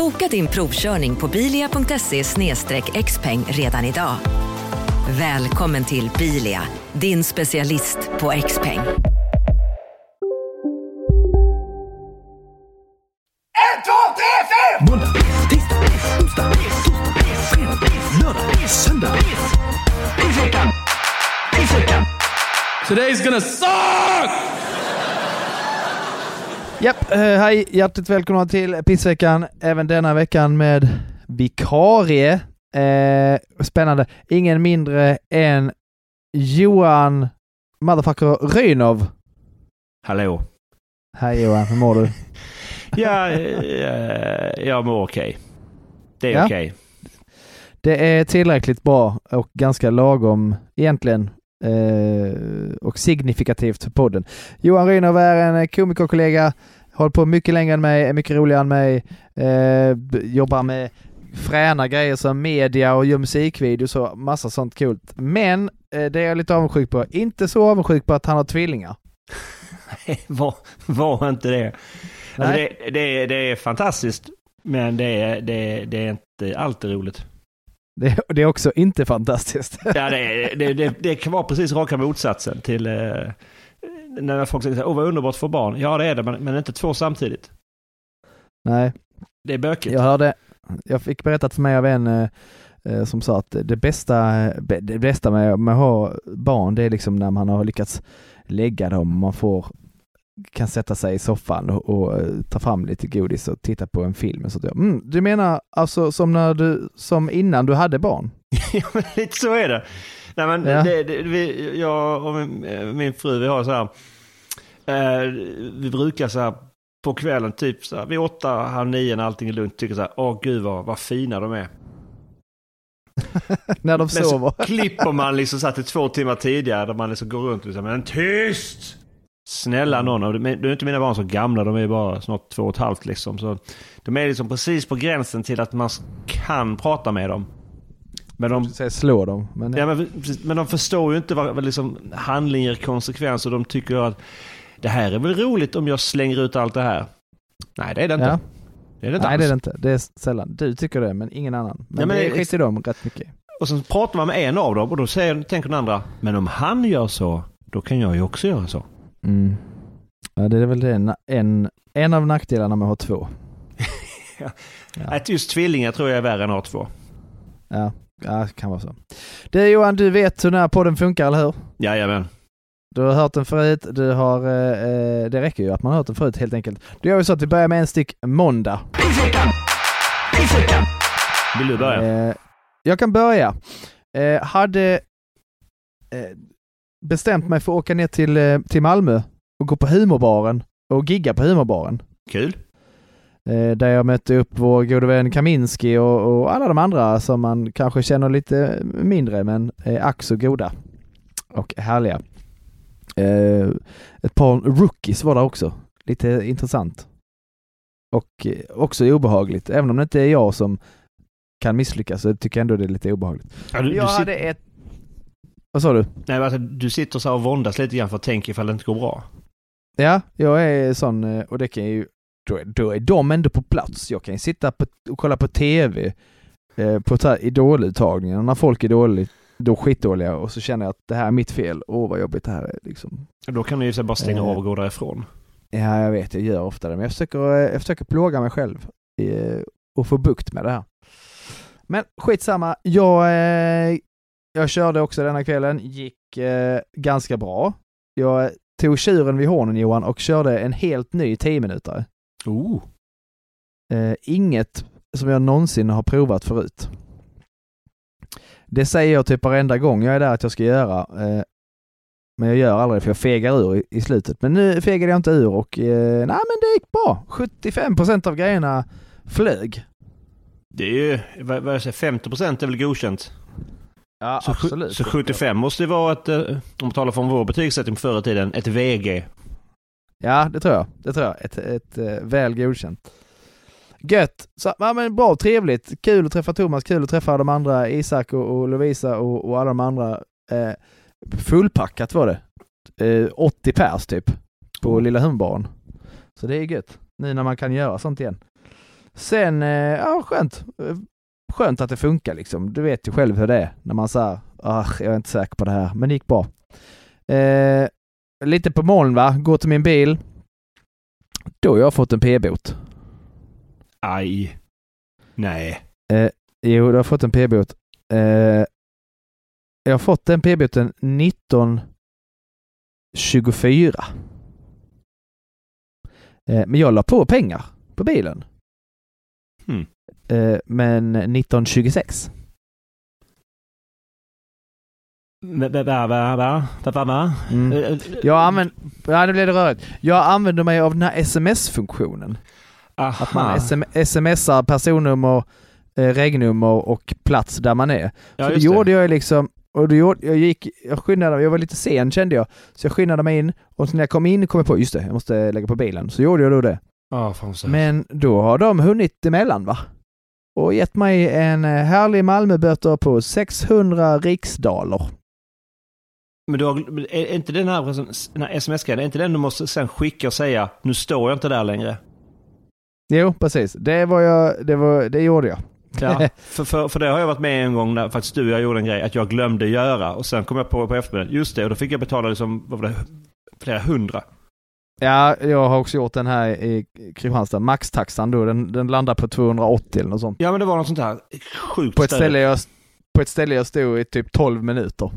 Boka din provkörning på bilia.se xpeng redan idag. Välkommen till Bilia, din specialist på X-peng. Måndag, tisdag, onsdag, torsdag, fredag, lördag, söndag. Today's gonna suck! Japp, eh, hej, hjärtligt välkomna till Pissveckan, även denna veckan med vikarie. Eh, spännande. Ingen mindre än Johan motherfucker Rynov. Hallå. Hej Johan, hur mår du? Ja, eh, jag mår okej. Det är Ja. okej. Det är tillräckligt bra och ganska lagom egentligen eh, och signifikativt för podden. Johan Rynov är en komikerkollega, håller på mycket längre än mig, är mycket roligare än mig, eh, jobbar med fräna grejer som media och gör musikvideos och massa sånt kul. Men eh, det är jag lite avundsjuk på. Inte så avundsjuk på att han har tvillingar. var, var inte det. Alltså det, det, det är fantastiskt, men det det, det är inte alltid roligt. Det, det är också inte fantastiskt. Ja, det, det, det, det kan vara precis raka motsatsen till eh, när folk säger åh vad underbart få barn. Ja det är det, men, men inte två samtidigt. Nej, Det är bökigt. Jag hörde, jag fick berättat för mig av en eh, eh, som sa att det bästa, det bästa med, med att ha barn det är liksom när man har lyckats lägga dem man får kan sätta sig i soffan och, och eh, ta fram lite godis och titta på en film. Så där. mm, du menar alltså som när du, som innan du hade barn? Ja, men lite så är det. Nej, men Ja. det, det, vi, jag och min, eh, min fru, vi har så här. Eh, vi brukar så här på kvällen, typ så här, vid åtta, halv nio när allting är lugnt, tycker så här, åh gud vad, vad fina de är. när de Men sover? så klipper man liksom så här till två timmar tidigare, där man liksom går runt och säger, men tyst! Snälla någon, och det- nu är inte mina barn så gamla, de är bara snart två och ett halvt liksom. Så de är liksom precis på gränsen till att man kan prata med dem. Men de, Säg slå dem. Men, Ja, men, men de förstår ju inte vad, liksom handling ger konsekvens och de tycker att det här är väl roligt om jag slänger ut allt det här. Nej, det är det inte. Ja. Det är det inte Nej alls. det är det inte. Det är sällan. Du tycker det men ingen annan. Men, Ja, men det skiter de rätt mycket. Och så pratar man med en av dem och då säger, tänker den andra, men om han gör så, då kan jag ju också göra så. Mm. Ja, det är väl det. En, en av nackdelarna med att ha två. Ja. Att just tvillingar tror jag är värre än att ha två. Ja, ja, det kan vara så. Du Johan, du vet hur den här podden funkar, eller hur? Jajamän. Du har hört den förut, du har, eh, eh, det räcker ju att man har hört den förut helt enkelt. Då gör vi så att vi börjar med en stick måndag. Vill du börja? Eh, jag kan börja. Eh, hade eh, bestämt mig för att åka ner till, eh, till Malmö och gå på humorbaren och gigga på humorbaren. Kul. Eh, där jag mötte upp vår gode vän Kaminski och, och alla de andra som man kanske känner lite mindre men är ack så goda och härliga. Eh, ett par rookies var där också. Lite intressant. Och också obehagligt. Även om det inte är jag som kan misslyckas så tycker jag ändå det är lite obehagligt. Ja, du, jag du, hade ett... Vad sa du? nej, alltså, du sitter så här och våndas lite grann för att tänka ifall det inte går bra. Ja, jag är sån eh, och det kan ju... Då är, då är de ändå på plats. Jag kan ju sitta på, och kolla på TV eh, på så här idoluttagningar när folk är dåligt, då skitdåliga och så känner jag att det här är mitt fel. Åh vad jobbigt det här är liksom. Då kan du ju bara stänga Eh. av och gå därifrån. Ja, jag vet, jag gör ofta det, men jag försöker, eh, jag försöker plåga mig själv eh, och få bukt med det här. Men skitsamma, jag, eh, jag körde också denna kvällen, gick eh, ganska bra. Jag tog tjuren vid hornen Johan och körde en helt ny 10 minuter. Oh. Eh, inget som jag någonsin har provat förut. Det säger jag typ varenda gång jag är där att jag ska göra. Eh, men jag gör aldrig för jag fegar ur i, i slutet. Men nu fegade jag inte ur och eh, nej men det gick bra. 75% av grejerna flög. Det är ju, vad, vad jag säger, 50 procent är väl godkänt? Ja, Så, sju- så 75 måste ju vara ett, eh, om man talar från vår betygssättning förr i tiden, ett VG. Ja, det tror jag. Det tror jag. Ett, ett, eh, väl godkänt. Gött! Så, ja, men bra, trevligt. Kul att träffa Thomas, kul att träffa de andra, Isak och, och Lovisa och, och alla de andra. Eh, fullpackat var det. Eh, 80 pers typ, på Lilla Hundbaren. Så det är gött, nu när man kan göra sånt igen. Sen, eh, ja skönt. Eh, Skönt att det funkar liksom. Du vet ju själv hur det är när man säger ah, jag är inte säker på det här, men det gick bra. Eh, lite på moln va, gå till min bil. Då har jag fått en p-bot. Aj. Nej. Jo, du har fått en p-bot. Eh, jag har fått den p-boten 1924. Eh, men jag la på pengar på bilen. Hmm. Eh, men 1926. Va, va, va, va, va, va, va, va? Mm. Eh, eh, Jag använder, ja nu blev det rörigt. Jag använder mig av den här sms-funktionen. aha. Att man sm, smsar personnummer, regnummer och plats där man är. Ja, så det gjorde jag liksom, och då gjorde, jag gick, jag skyndade mig, jag var lite sen kände jag, så jag skyndade mig in och så när jag kom in kom jag på, just det, jag måste lägga på bilen. Så gjorde jag då det. Så. Men då har de hunnit emellan va? Och gett mig en eh, härlig Malmöböter på 600 riksdaler. Men du har, är inte den här, här sms-grejen, är inte den du måste sen skicka och säga nu står jag inte där längre? Jo, precis. Det var jag, det var, det gjorde jag. Ja, för, för, för det har jag varit med en gång när faktiskt du och jag gjorde en grej att jag glömde göra och sen kom jag på på eftermiddagen, just det, och då fick jag betala liksom, vad var det, flera hundra. Ja, jag har också gjort den här i Kristianstad. Maxtaxan då, den, den landar på 280 eller något sånt. Ja men det var något sånt här sjukt På ett, ställe. jag, på ett ställe jag stod i typ 12 minuter.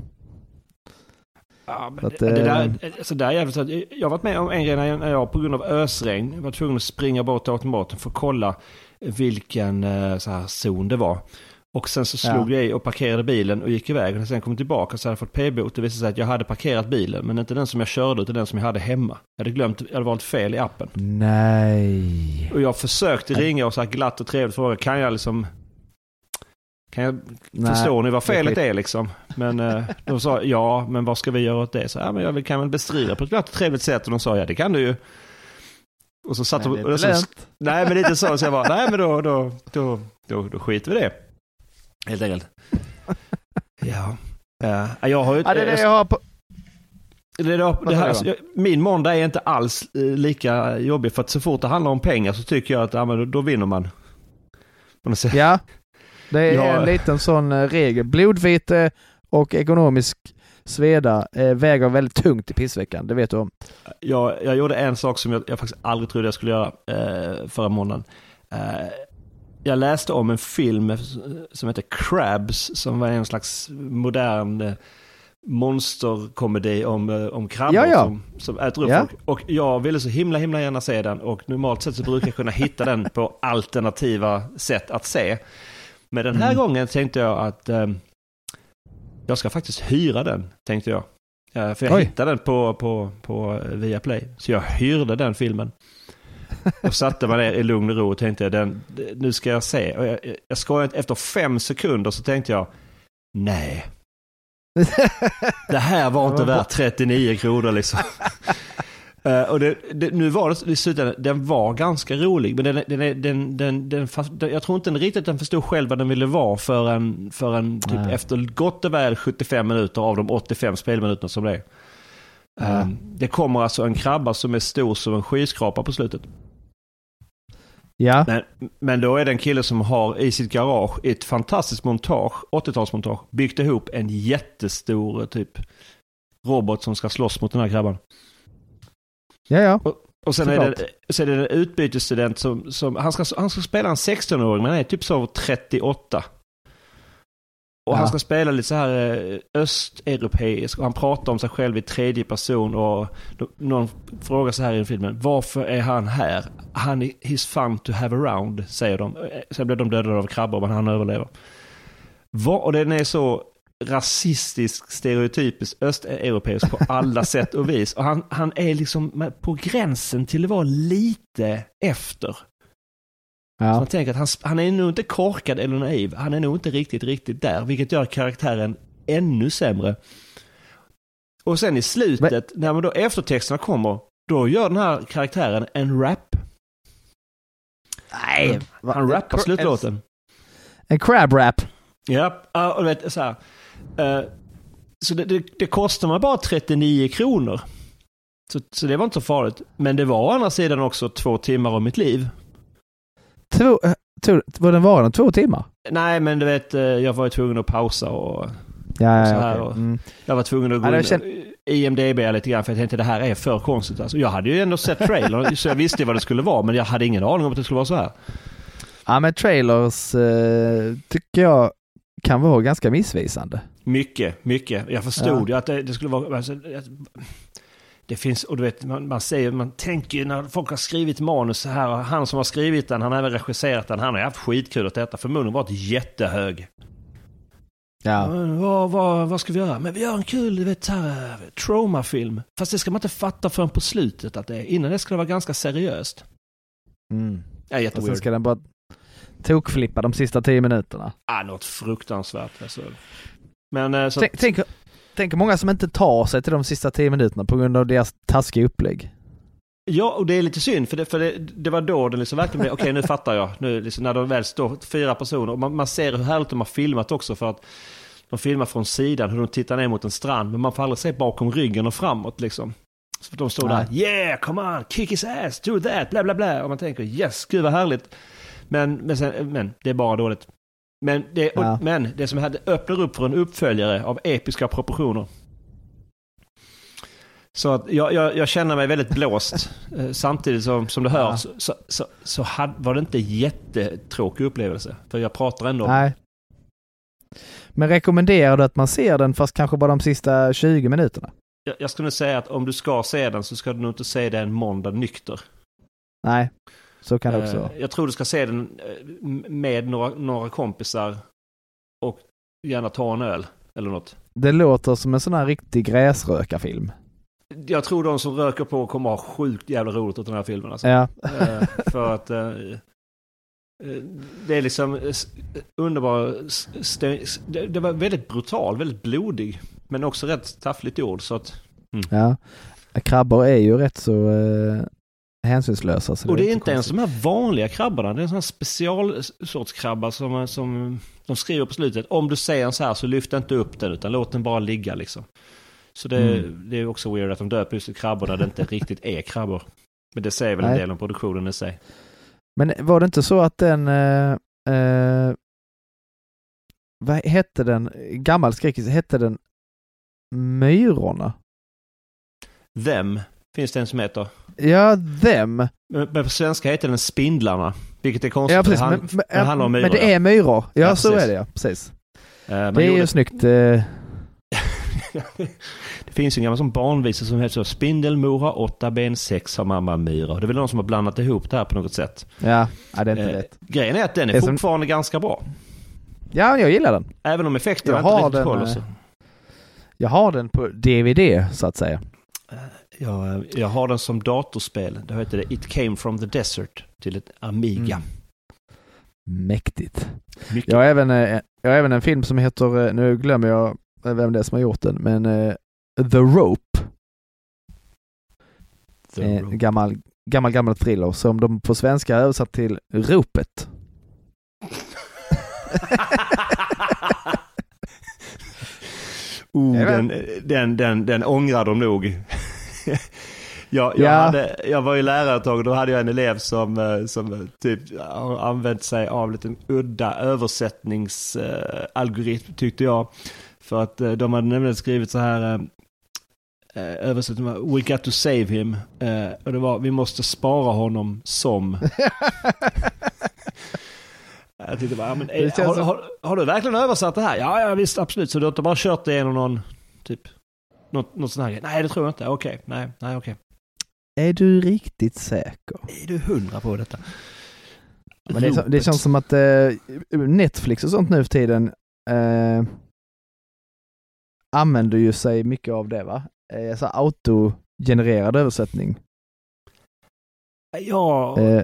Ja, men att, det, det där, där är jävligt, så att jag har varit med om en grej när jag, när jag på grund av ösregn var tvungen att springa bort till automaten för att kolla vilken eh, så här, zon det var. Och sen så slog Ja. jag i och parkerade bilen och gick iväg. Och sen kom jag tillbaka så hade jag fått p-bot. Det visade sig att jag hade parkerat bilen, men inte den som jag körde utan den som jag hade hemma. Jag hade glömt, jag hade valt fel i appen. Nej. Och jag försökte ringa och så här glatt och trevligt fråga, kan jag liksom... Kan jag, Nej. förstår ni vad felet är liksom? Men eh, de sa ja, men vad ska vi göra åt det? Så, ja, men jag kan väl bestrida på ett glatt och trevligt sätt. Och de sa ja, det kan du ju. Och så satt Men de... och så, nej, men lite så. Så jag bara, nej men då, då, då, då, då skiter vi det. Helt enkelt. Ja. Ja, jag har ju... Ja, det är det jag har på... Det, det, det här, alltså, jag- min måndag är inte alls eh, lika jobbig för att så fort det handlar om pengar så tycker jag att ja, men då, då vinner man. Ja. Det är Ja. en liten sån eh, regel. Blodvite och ekonomisk sveda eh, väger väldigt tungt i pissveckan. Det vet du om. Jag, jag gjorde en sak som jag, jag faktiskt aldrig trodde jag skulle göra eh, förra måndagen. Eh, jag läste om en film som heter Crabs som var en slags modern eh, monsterkomedi om, eh, om krabbor Ja, ja. Som, som äter upp Ja. folk. Och jag ville så himla himla gärna se den och normalt sett så brukar jag kunna hitta den på alternativa sätt att se. Men den här Mm. gången tänkte jag att eh, jag ska faktiskt hyra den, tänkte jag. Eh, för jag Oj. hittade den på, på, på eh, Viaplay. Så jag hyrde den filmen. Och satte mig ner i lugn och ro och tänkte den, nu ska jag se. Och jag, jag skojar inte, efter fem sekunder så tänkte jag, nej. Det här var inte värt 39 kronor liksom. Eh, och det, det, nu var det i slutändan, den var ganska rolig. Men den, den, den, den, den, fast- jag tror inte den riktigt den förstod själv vad den ville vara förrän, förrän typ Nej. efter gott och väl 75 minuter av de 85 spelminuterna som det är. Eh, Det kommer alltså en krabba som är stor som en skyskrapa på slutet. Ja. Men, men då är det en kille som har i sitt garage ett fantastiskt montage, 80-talsmontage, byggt ihop en jättestor eh, typ robot som ska slåss mot den här krabban. Ja, ja. Och sen är, det, sen är det en utbytesstudent som, som han, ska, han ska spela en 16-åring men han är typ så 38. Och Ja. han ska spela lite så här eh, östeuropeisk och han pratar om sig själv i tredje person och någon frågar så här i filmen. Varför är han här? Han är, he's fun to have around, säger de. Eh, Sen blir de dödade av krabbor men han överlever. Och den är så rasistisk, stereotypisk östeuropeisk på alla sätt och vis. Och han, han är liksom på gränsen till att vara lite efter. Så Ja. man tänker att han, han är nog inte korkad eller naiv. Han är nog inte riktigt, riktigt där. Vilket gör karaktären ännu sämre. Och sen i slutet, när man då eftertexterna kommer, då gör den här karaktären en rap. Nej. Han rappar slutlåten. En crab rap. Ja, och vet så här. eh, så det, det, det kostar mig bara 39 kronor. Så, så det var inte så farligt. Men det var å andra sidan också två timmar av mitt liv. Två, två, var den var den två timmar? Nej, men du vet, eh, jag var ju tvungen att pausa och Ja, Så ja, här och- mm. Jag var tvungen att gå Ja, in kän- IMDB lite grann för jag tänkte det här är för konstigt. Alltså, jag hade ju ändå sett trailern så jag visste vad det skulle vara men jag hade ingen aning om att det skulle vara så här. ja, men trailers eh, tycker jag kan vara ganska missvisande. Mycket, mycket. Jag förstod ju att det, det skulle vara... Alltså, det finns, och du vet, man, man säger, man tänker ju när folk har skrivit manus så här, och han som har skrivit den, han har även regisserat den, han har haft skitkul åt detta, förmodligen varit jättehög. Ja. Men Vad, vad, vad ska vi göra? Men vi gör en kul, du vet, här, traumafilm. Fast det ska man inte fatta förrän på slutet att det är. Innan det ska det vara ganska seriöst. Mm. Ja, Och sen jätteweird. ska den bara tokflippa de sista tio minuterna. Ah, något fruktansvärt. Alltså. Men eh, så... Tänk, tänk, tänk hur många som inte tar sig till de sista tio minuterna på grund av deras taskiga upplägg. Ja, och det är lite synd för det, för det, det var då det liksom verkligen blev, okej nu fattar jag. Nu liksom, när de väl står fyra personer. Och man, man ser hur härligt de har filmat också för att de filmar från sidan hur de tittar ner mot en strand. Men man får aldrig se bakom ryggen och framåt liksom. Så de står där, yeah, come on, kick his ass, do that, bla bla bla. Och man tänker, yes, gud vad härligt. Men, men, sen, men det är bara dåligt. Men det, och, Ja. men det som hade öppnar upp för en uppföljare av episka proportioner. Så att jag, jag, jag känner mig väldigt blåst. Eh, Samtidigt som, som du hör Ja. så, så, så, så hade, var det inte jättetråkig upplevelse. För jag pratar ändå Nej. Men rekommenderar du att man ser den fast kanske bara de sista 20 minuterna? jag, jag skulle säga att om du ska se den så ska du nog inte se den en måndag nykter. Nej, så kan det också Eh, vara. Jag tror du ska se den eh, med några, några kompisar och gärna ta en öl eller något. Det låter som en sån här riktig gräsrökarfilm. Jag tror de som röker på kommer ha sjukt jävla roligt åt den här filmen. Alltså. Ja. Eh, för att det är liksom underbar... Det, var väldigt brutal, väldigt blodig. Men också rätt taffligt gjord. Så att, ja. Krabbor är ju rätt så hänsynslösa. Så och det är inte ens konstigt. de här vanliga krabborna. Det är en sån här specialsorts krabba som, som de skriver på slutet. Om du ser en så här så lyft inte upp den utan låt den bara ligga liksom. Så det, Mm. det är också weird att de döper just krabbor när det inte riktigt är krabbor. Men det säger väl en Nej. del om produktionen i sig. Men var det inte så att den... Eh, eh, vad hette den? Gammal skräckis, hette den Myrorna? Them finns det en som heter. Ja, them. Men men på svenska heter den Spindlarna. Vilket är konstigt. Ja, precis. det, Men, men, det handlar om men myror. det är myror. Ja, Ja, så precis. är det ja. Precis. Man Det är gjorde- ju snyggt. Eh, det finns ju en gammal som barnvisa som heter så. Spindelmora, åtta ben, sex har mamma myra. Det är väl någon som har blandat ihop det här på något sätt. ja, ja, det är inte Eh, lätt. grejen är att den är är som- fortfarande ganska bra. Ja, jag gillar den. Även om effekterna inte har riktigt den, håller så. Jag har den på DVD så att säga. Jag, jag har den som datorspel. Det heter det It came from the desert till ett Amiga. Mm. Mäktigt. Mycket. Jag har även, eh, jag har även en film som heter, eh, nu glömmer jag eh, vem det är som har gjort den, men eh, The Rope. The Eh, Rope. gammal, gammal, gammal thriller som de på svenska översatt till Ropet. oh, den, den, den, den ångrar de nog. Jag, jag, Ja. hade, jag var ju lärare ett tag och då hade jag en elev som, eh, som eh, typ har använt sig av lite udda översättningsalgoritm tyckte jag. För att eh, de hade nämligen skrivit så här eh, eh, översättning var, We got to save him. Eh, och det var vi måste spara honom som. Jag tyckte bara, ja, men, eh, har, har, har du verkligen översatt det här? Ja, ja visst, absolut. Så du har inte bara kört det genom någon, typ, något, något sånt här? Nej, det tror jag inte. Okej, nej, nej, okej. Är du riktigt säker? Är du hundra på detta? Men det, är det känns som att eh, Netflix och sånt nu för tiden eh, använder ju sig mycket av det va? Eh, så autogenererad översättning. Ja, Eh,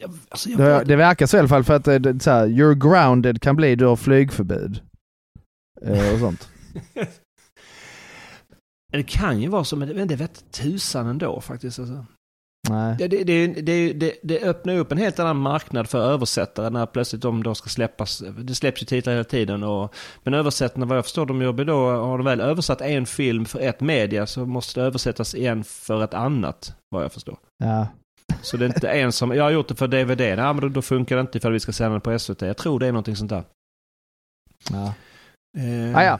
jag, alltså, jag det, det verkar så i alla fall för att eh, det, så här, you're grounded kan bli du har flygförbud. Eh, och sånt. det kan ju vara så, men det, vet tusan ändå faktiskt. Alltså. Nej. Det, det, det, det, öppnar upp en helt annan marknad för översättare när plötsligt de då ska släppas. Det släpps ju titlar hela tiden. Och, men översättarna, vad jag förstår, de jobbar då, har de väl översatt en film för ett media så måste det översättas en för ett annat, vad jag förstår. Ja. Så det är inte en som, jag har gjort det för DVD, nej men då, då funkar det inte ifall vi ska sända det på SVT. Jag tror det är någonting sånt där. ja. Eh, Ah, ja.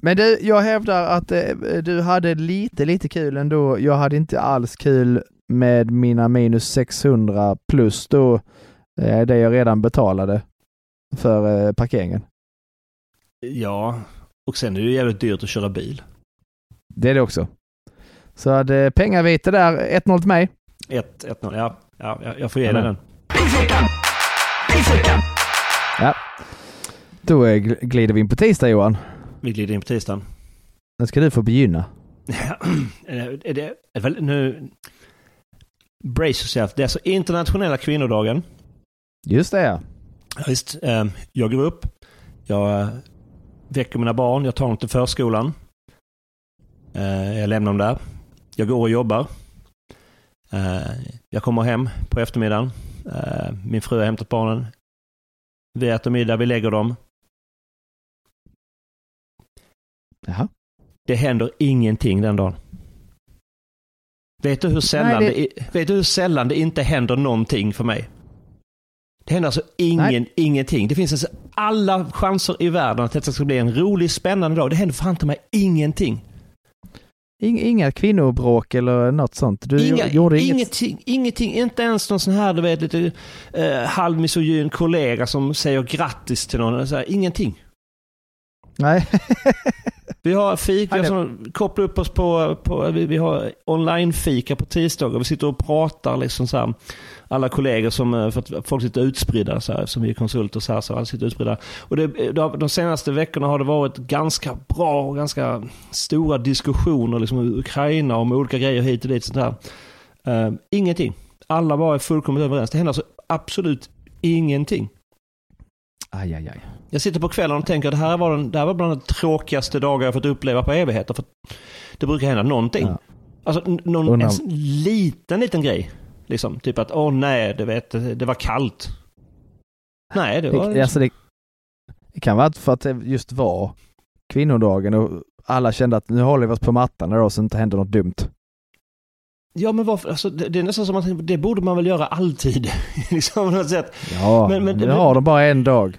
Men du, jag hävdar att eh, du hade lite, lite kul ändå. Jag hade inte alls kul med mina minus 600 plus då eh, det jag redan betalade för eh, parkeringen. Ja, och sen är det ju jävligt dyrt att köra bil. Det är det också. Så hade pengavite där, 1-0 till mig. 1-0, ja, ja. jag- får ge Ja, dig den. Då eh, gl- glider vi in på tisdag Johan. Vi glider in på tisdagen. Nu ska du få begynna. är det, är väl, nu... Brace yourself. Det är alltså internationella kvinnodagen. Just det ja. Visst, eh, jag går upp. Jag eh, väcker mina barn. Jag tar dem till förskolan. Eh, jag lämnar dem där. Jag går och jobbar. Eh, jag kommer hem på eftermiddagen. Eh, min fru har hämtat barnen. Vi äter middag, vi lägger dem. Jaha. Det händer ingenting den dagen. Vet du hur sällan, Nej, det... vet du hur sällan det inte händer någonting för mig? Det händer alltså ingen, ingenting. Det finns alltså alla chanser i världen att detta ska bli en rolig, spännande dag. Det händer fan till mig ingenting. Ing- inga kvinnobråk eller något sånt. Du Inga, gjorde inget. ingenting, ingenting. Inte ens någon sån här, du vet, lite eh, halvmisogyn kollega som säger grattis till någon. Så här, ingenting. Nej. Vi har fika, som kopplar upp oss på, på vi, vi har online-fika på tisdagar. Vi sitter och pratar liksom så här. Alla kollegor som, eh, för att folk sitter utspridda så här, som vi är konsulter så här, så alla sitter utspridda. Och det, de senaste veckorna har det varit ganska bra och ganska stora diskussioner liksom om Ukraina om olika grejer hit och dit. Sånt här. Eh, ingenting. Alla är fullkomligt överens. Det händer alltså absolut ingenting. Aj, aj, aj. Jag sitter på kvällen och tänker att det här var, den, det här var bland de tråkigaste dagar jag fått uppleva på evigheter. För att det brukar hända någonting. Ja. Alltså någon en s- liten, liten grej. Liksom, typ att åh nej, du vet, det var kallt. Nej, det var... Det, alltså det, det kan vara för att det just var kvinnodagen och alla kände att nu håller vi oss på mattan då så det inte händer något dumt. Ja, men varför? Alltså, det, det är nästan som att det borde man väl göra alltid. liksom, på något sätt. Ja, Men- men- men- har de bara en dag.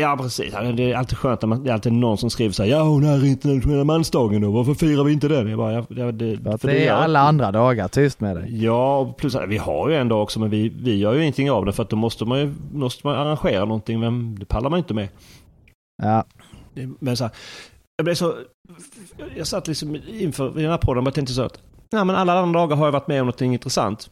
Ja, precis. Det är alltid skönt när man, det är alltid någon som skriver så här, ja, hon är internationella mansdagen då, varför firar vi inte den? Jag bara, ja, det, det, För det är gör- alla andra dagar, tyst med dig. Ja, plus vi har ju en dag också men vi, vi gör ju ingenting av det för att då måste man ju måste man arrangera någonting men det pallar man inte med. Ja, Det- Men så här, jag blev så... Jag satt liksom inför den här podden och tänkte så att nej, men alla andra dagar har jag varit med om någonting intressant.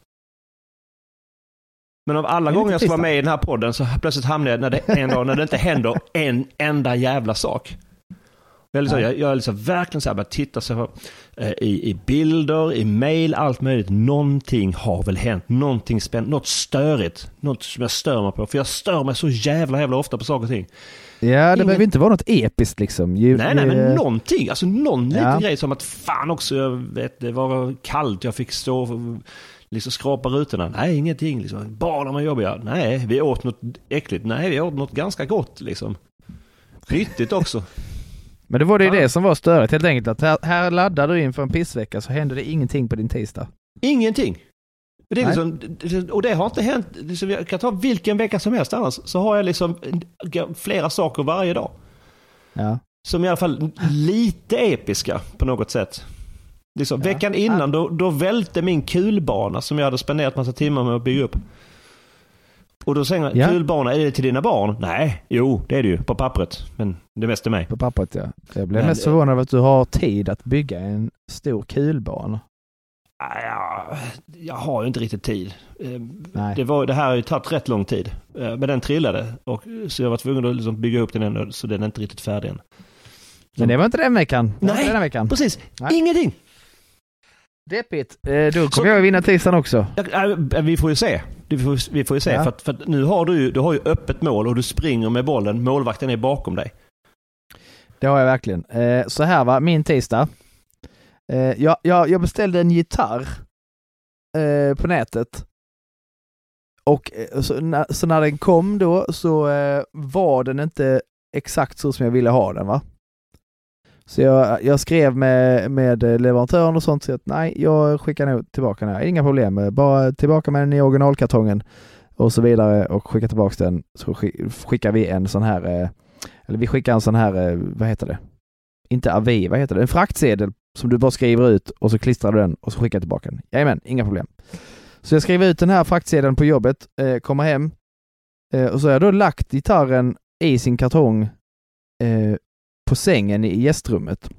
Men av alla gånger jag ska vara med i den här podden så plötsligt hamnar jag när det, en dag när det inte händer en enda jävla sak. Jag är liksom, Nej. jag, jag är liksom verkligen så här, bara tittar så här, eh, i, i bilder, i mail, allt möjligt. Någonting har väl hänt. Någonting spännande, något störigt. Något som jag stör mig på. För jag stör mig så jävla jävla ofta på saker och ting. ja det Ingen- behöver inte vara något episkt liksom. Ju, Nej, nej, men någonting. Alltså någon Ja. liten grej som att fan också, jag vet, det var kallt, jag fick stå och liksom skrapa rutorna. Nej, ingenting. Liksom. Barnen var jobbiga. Nej, vi åt något äckligt. Nej, vi åt något ganska gott liksom. Nyttigt också. Men det var det ju Ja. det som var störigt helt enkelt. Att här, här laddar du inför en pissvecka så händer det ingenting på din tisdag. Ingenting. Det liksom, och det har inte hänt, liksom, jag kan ta vilken vecka som helst annars, så har jag liksom flera saker varje dag. Ja. Som i alla fall lite episka på något sätt. Liksom, Ja. Veckan innan då, då välte min kulbana som jag hade spenderat massa timmar med att bygga upp. Och då säger man, Ja. kul bana, är det till dina barn? Nej, jo det är det ju på pappret. Men det är mest till mig. På pappret ja. Jag blev Men- mest förvånad över att du har tid att bygga en stor kulbana. Ah, Ja, jag har ju inte riktigt tid. Eh, Nej. Det, var, det här har ju tagit rätt lång tid. Eh, Men den trillade. Och, så jag var tvungen att liksom bygga upp den ändå, så den är inte riktigt färdig än. Men det var inte den veckan. Det Nej. denna veckan. Precis, Nej. ingenting! Deppigt. Eh, då Så- kommer jag vinna tisdagen också. Äh, vi får ju se. Vi får, vi får ju se. Ja. För, att, för att nu har du du har ju öppet mål och du springer med bollen. Målvakten är bakom dig. Det har jag verkligen. Eh, så här var min tisdag. Eh, jag, jag, jag beställde en gitarr eh, på nätet. Och eh, så, när, så när den kom då så eh, var den inte exakt så som jag ville ha den va. Så jag, jag skrev med, med eh, leverantören och sånt så att nej, jag skickar nog tillbaka den här. Inga problem, eh, bara tillbaka med den i originalkartongen och så vidare och skicka tillbaka den så skickar vi en sån här eh, eller vi skickar en sån här, vad heter det? Inte avi, vad heter det? En fraktsedel som du bara skriver ut och så klistrar du den och så skickar tillbaka den. Jajamän, inga problem. Så jag skriver ut den här fraktsedeln på jobbet, eh, kommer hem eh, och så har jag då lagt gitarren i sin kartong eh, på sängen i gästrummet.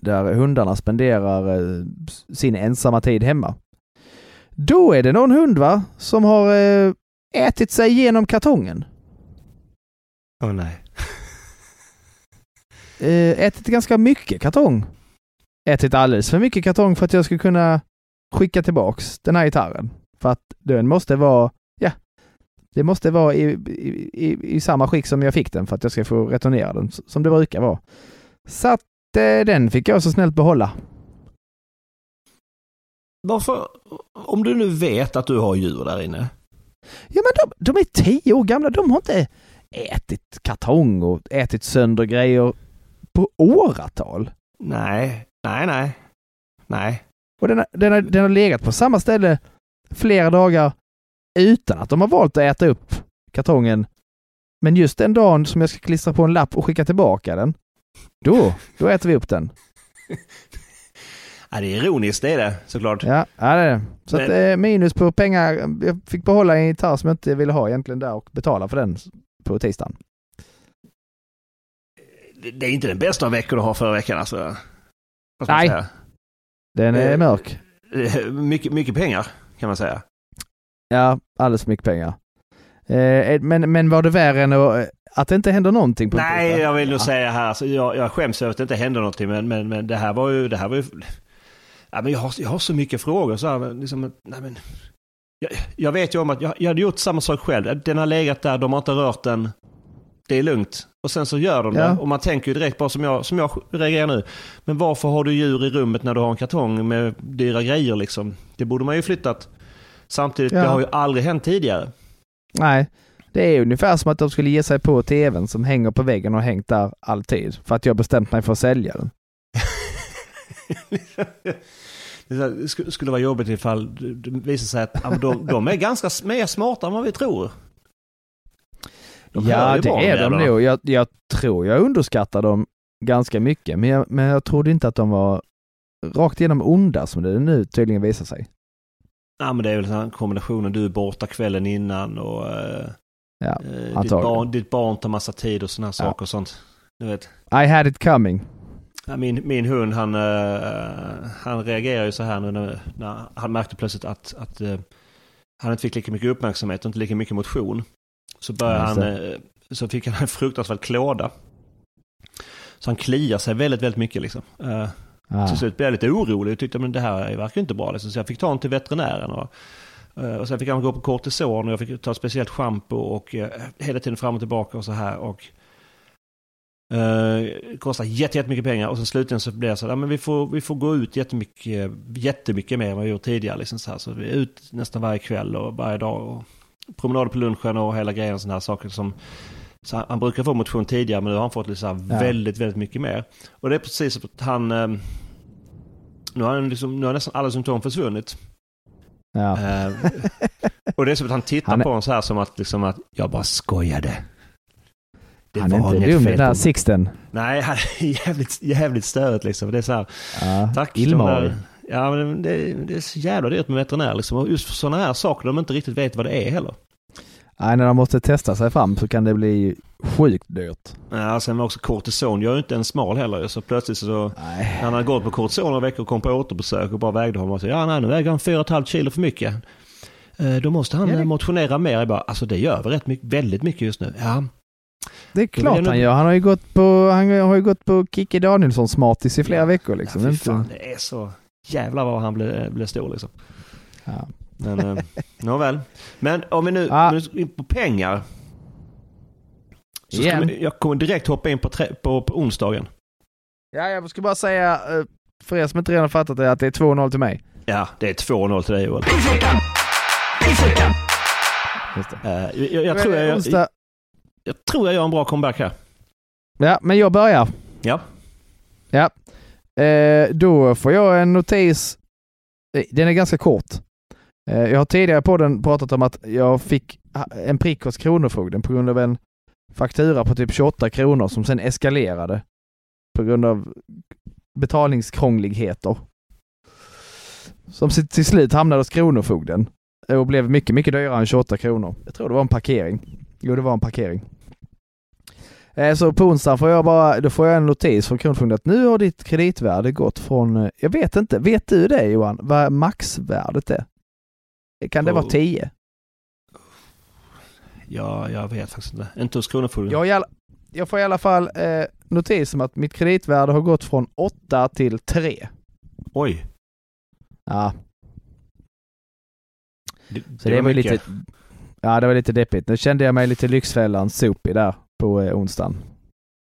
Där hundarna spenderar eh, sin ensamma tid hemma. Då är det någon hund va, som har eh, ätit sig igenom kartongen. Åh nej. eh, ätit ganska mycket kartong. Ätit alldeles för mycket kartong för att jag skulle kunna skicka tillbaks den här gitarren. För att den måste vara, det måste vara i, i, i, samma skick som jag fick den för att jag ska få returnera den, som det brukar vara. Så att eh, den fick jag så snällt behålla. Varför, om du nu vet att du har djur där inne. Ja men de, de är tio år gamla, de har inte ätit kartong och ätit sönder grejer på åratal. Nej, nej, nej. Nej. Och den, har- den, har, den har legat på samma ställe flera dagar utan att de har valt att äta upp kartongen. Men just den dagen som jag ska klistra på en lapp och skicka tillbaka den, då, då äter vi upp den. Ja, det är ironiskt, det är det såklart. Ja, ja det är det. Så att, Men- eh, minus på pengar. Jag fick behålla en gitarr som jag inte ville ha egentligen där och betala för den på tisdagen. Det- är inte den bästa veckan du har förra veckan alltså. Nej. Den är Eh, mörk. Eh, Mycket, mycket pengar kan man säga. Ja, alldeles för mycket pengar. Eh, men, men var det värre än att, att det inte händer någonting på Nej, jag vill nog Ja. säga här, alltså, jag, jag skäms över att det inte hände någonting, men, men, men det här var ju, det här var ju, ja, men jag, har, jag har så mycket frågor så här, liksom, nej men, jag, jag vet ju om att jag, jag hade gjort samma sak själv, den har legat där, de har inte rört den, det är lugnt. Och sen så gör de Ja. det, och man tänker ju direkt bara som jag, som jag reagerar nu, men varför har du djur i rummet när du har en kartong med dyra grejer liksom? Det borde man ju flyttat. Samtidigt, Ja. det har ju aldrig hänt tidigare. Nej, det är ungefär som att de skulle ge sig på tvn som hänger på väggen och hängt där alltid. För att jag bestämt mig för att sälja den. Det skulle vara jobbigt ifall det visar sig att de, de är ganska mer smarta än vad vi tror. De ja, det är de jävlarna. nog. Jag, jag tror jag underskattar dem ganska mycket. Men jag, men jag trodde inte att de var rakt igenom onda som det nu tydligen visar sig. Ja, men det är väl den här kombinationen. Du är borta kvällen innan och eh, Ja, eh, ditt, barn, ditt barn tar massa tid och sådana Ja. saker och sånt. Du vet. I had it coming. Min, min hund han, eh, han reagerar ju så här nu när, när han märkte plötsligt att, att han inte fick lika mycket uppmärksamhet och inte lika mycket motion. Så började han, så fick han en fruktansvärd klåda. Så han kliar sig väldigt, väldigt mycket liksom. Ah. Till slut blev jag lite orolig och tyckte men det här verkar inte bra. Liksom. Så jag fick ta honom till veterinären. Och, eh, och sen fick han gå på kortison och jag fick ta speciellt schampo och eh, hela tiden fram och tillbaka och så här. Och, eh, kostar jätte- jättemycket pengar och sen slutligen så blev det så att ja, men vi, får, vi får gå ut jättemycket, jättemycket mer än vad vi gjort tidigare. Liksom så, här. så vi är ut nästan varje kväll och varje dag. Och promenader på lunchen och hela grejen och sådana här saker som så han, han brukar få motion tidigare men nu har han fått här Ja. väldigt, väldigt mycket mer. Och det är precis som att han... eh, Nu har, han liksom, nu har nästan alla symptom försvunnit. Ja. Eh, och det är som att han tittar Han är- på en så här som att, liksom att jag bara skojade. Det Han är inte dum den där mig. Sixten. Nej, han är jävligt, jävligt störigt liksom. Det är så här, Ja. tack. där- Ja, men det, det är så jävla dyrt med veterinär liksom. Och just för sådana här saker de inte riktigt vet vad det är heller. Nej, när de måste testa sig fram så kan det bli sjukt dyrt. Ja, sen var också kortison gör ju inte en smal heller. Så plötsligt så, Nej. han hade gått på kortison några veckor och kom på återbesök och bara vägde honom och sa ja nej, nu väger han 4,5 kilo för mycket. Eh, Då måste han Ja, det- motionera mer. Jag bara, alltså det gör vi rätt mycket, väldigt mycket just nu. Ja, Det är klart jag nog- han gör. Han har ju gått på, han har ju gått på Kikki Danielsson smartis i flera Ja. veckor liksom. ja Det är fan, det är så jävlar vad han blev, blev stor liksom. Ja. Men eh, nåväl. Men om vi nu, vi ska in på pengar. Så ska Igen. vi, jag kommer direkt hoppa in på, tre, på, på onsdagen. ja, jag ska bara säga eh, för er som inte redan fattat det att det är 2-0 till mig. Ja, det är 2-0 till dig Joel. Just det. Jag, jag, tror jag, jag, onsdag. jag tror jag gör en bra comeback här. Ja, men jag börjar. Ja. Ja. Eh, då får jag en notis. Eh, Den är ganska kort. Eh, jag har tidigare på den pratat om att jag fick en prick hos Kronofogden på grund av en faktura på typ 28 kronor som sen eskalerade på grund av betalningskrångligheter. Som till slut hamnade hos Kronofogden och blev mycket, mycket dyrare än 28 kronor. Jag tror det var en parkering. Jo, det var en parkering. Eh, så på onsdag får jag bara, då får jag en notis från Kronofogden att nu har ditt kreditvärde gått från, eh, jag vet inte, vet du det Johan, vad maxvärdet är? Kan det På- vara 10? Ja, jag vet faktiskt inte. Inte hos Kronofogden. Jag, alla, jag får i alla fall eh, notis om att mitt kreditvärde har gått från 8 till 3. Oj. Ja, Det, så det, var mycket. lite, ja det var lite deppigt. Nu kände jag mig lite Lyxfällan sopig där på eh, onsdagen.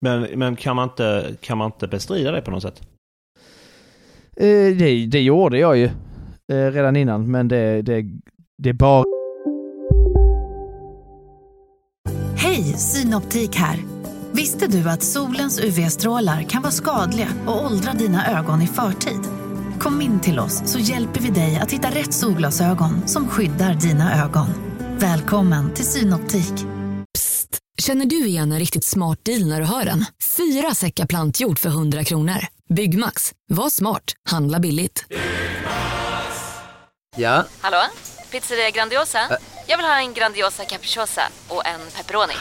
Men, men kan, man inte, kan man inte bestrida det på något sätt? Eh, det, det gjorde jag ju redan innan, men det, det, det är bara Hej, Synoptik här. Visste du att solens UV-strålar kan vara skadliga och åldra dina ögon i förtid? Kom in till oss så hjälper vi dig att hitta rätt solglasögon som skyddar dina ögon. Välkommen till Synoptik. Psst! Känner du igen en riktigt smart deal när du hör den? Fyra säckar plantjord för 100 kronor. Byggmax. Var smart. Handla billigt. Ja, Hallå? Pizzeria Grandiosa? Jag vill ha en Grandiosa capriciosa och en pepperoni.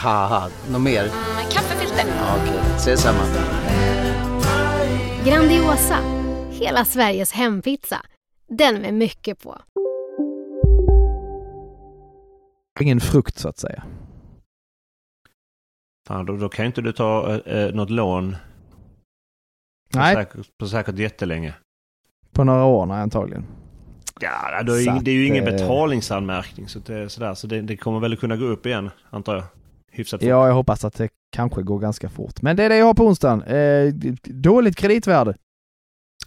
något mer? Med kaffefilter. Ja, Okej, ses samma. Grandiosa, hela Sveriges hempizza. Den med mycket på. ingen frukt så att säga. Fan, då, då kan ju inte du ta eh, något lån på Nej, säkert, på säkert jättelänge. på några år nej, antagligen. Ja, det är, ju- det är ju ingen eh, betalningsanmärkning. Så, det, är sådär, så det, det kommer väl kunna gå upp igen, antar jag. Hyfsat fort. Ja, jag hoppas att det kanske går ganska fort. Men det är det jag har på onsdagen. Eh, dåligt kreditvärde.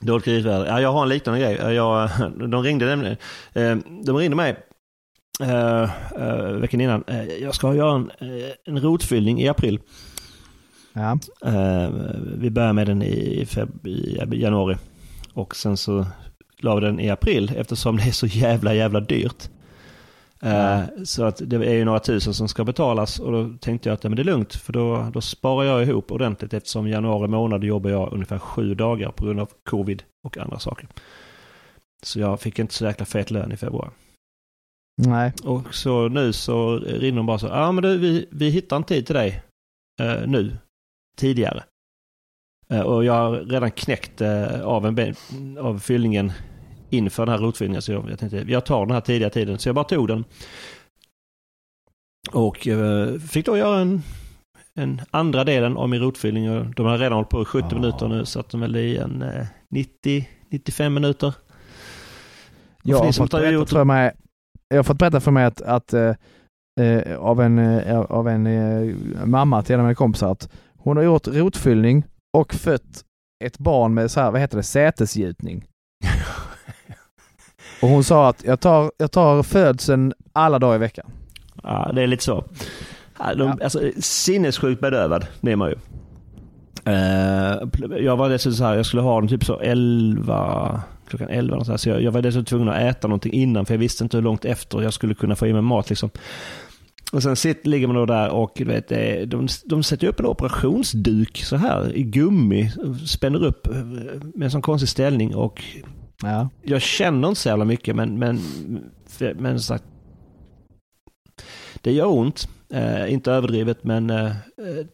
Dåligt kreditvärde. Ja, jag har en liknande grej. Jag, de ringde nämligen. eh, De ringde mig eh, eh, veckan innan. Eh, Jag ska göra en, eh, en rotfyllning i april. Ja. Eh, Vi börjar med den i, feb- i januari. Och sen så la den i april eftersom det är så jävla jävla dyrt. Eh, Så att det är ju några tusen som ska betalas och då tänkte jag att ja, men det är lugnt för då, då sparar jag ihop ordentligt eftersom januari månad jobbar jag ungefär sju dagar på grund av covid och andra saker. Så jag fick inte så jäkla fet lön i februari. Nej. Och så nu så ringde de bara så, ja ah, men du, vi, vi hittar en tid till dig eh, nu, tidigare. Eh, och jag har redan knäckt av, en, ben- av fyllningen inför den här rotfyllningen. Så jag, jag tänkte, jag tar den här tidiga tiden. Så jag bara tog den. Och eh, fick då göra en, en andra delen av min rotfyllning. De har redan hållit på i 70 Ah. minuter nu, så att de väl i en eh, 90-95 minuter. Jag har, fått berätta gjort- för mig, jag har fått berätta för mig att, att eh, eh, av en, eh, av en eh, mamma till en av mina kompisar att hon har gjort rotfyllning och fött ett barn med så här, vad heter det, sätesgjutning. Och hon sa att jag tar, jag tar födseln alla dagar i veckan. Ja, det är lite så. Ja, de, Ja. Alltså, sinnessjukt bedövad blir man ju. Eh, jag var dessutom så här, jag skulle ha den typ så 11, klockan 11 och så, här, så jag, jag var dessutom tvungen att äta någonting innan för jag visste inte hur långt efter jag skulle kunna få i mig mat. Liksom. Och sen sitter, ligger man då där och du vet, de, de sätter upp en operationsduk så här i gummi, spänner upp eh, med en sån konstig ställning och Ja. jag känner inte så jävla mycket men, men, men sagt, Det gör ont, eh, inte överdrivet men eh,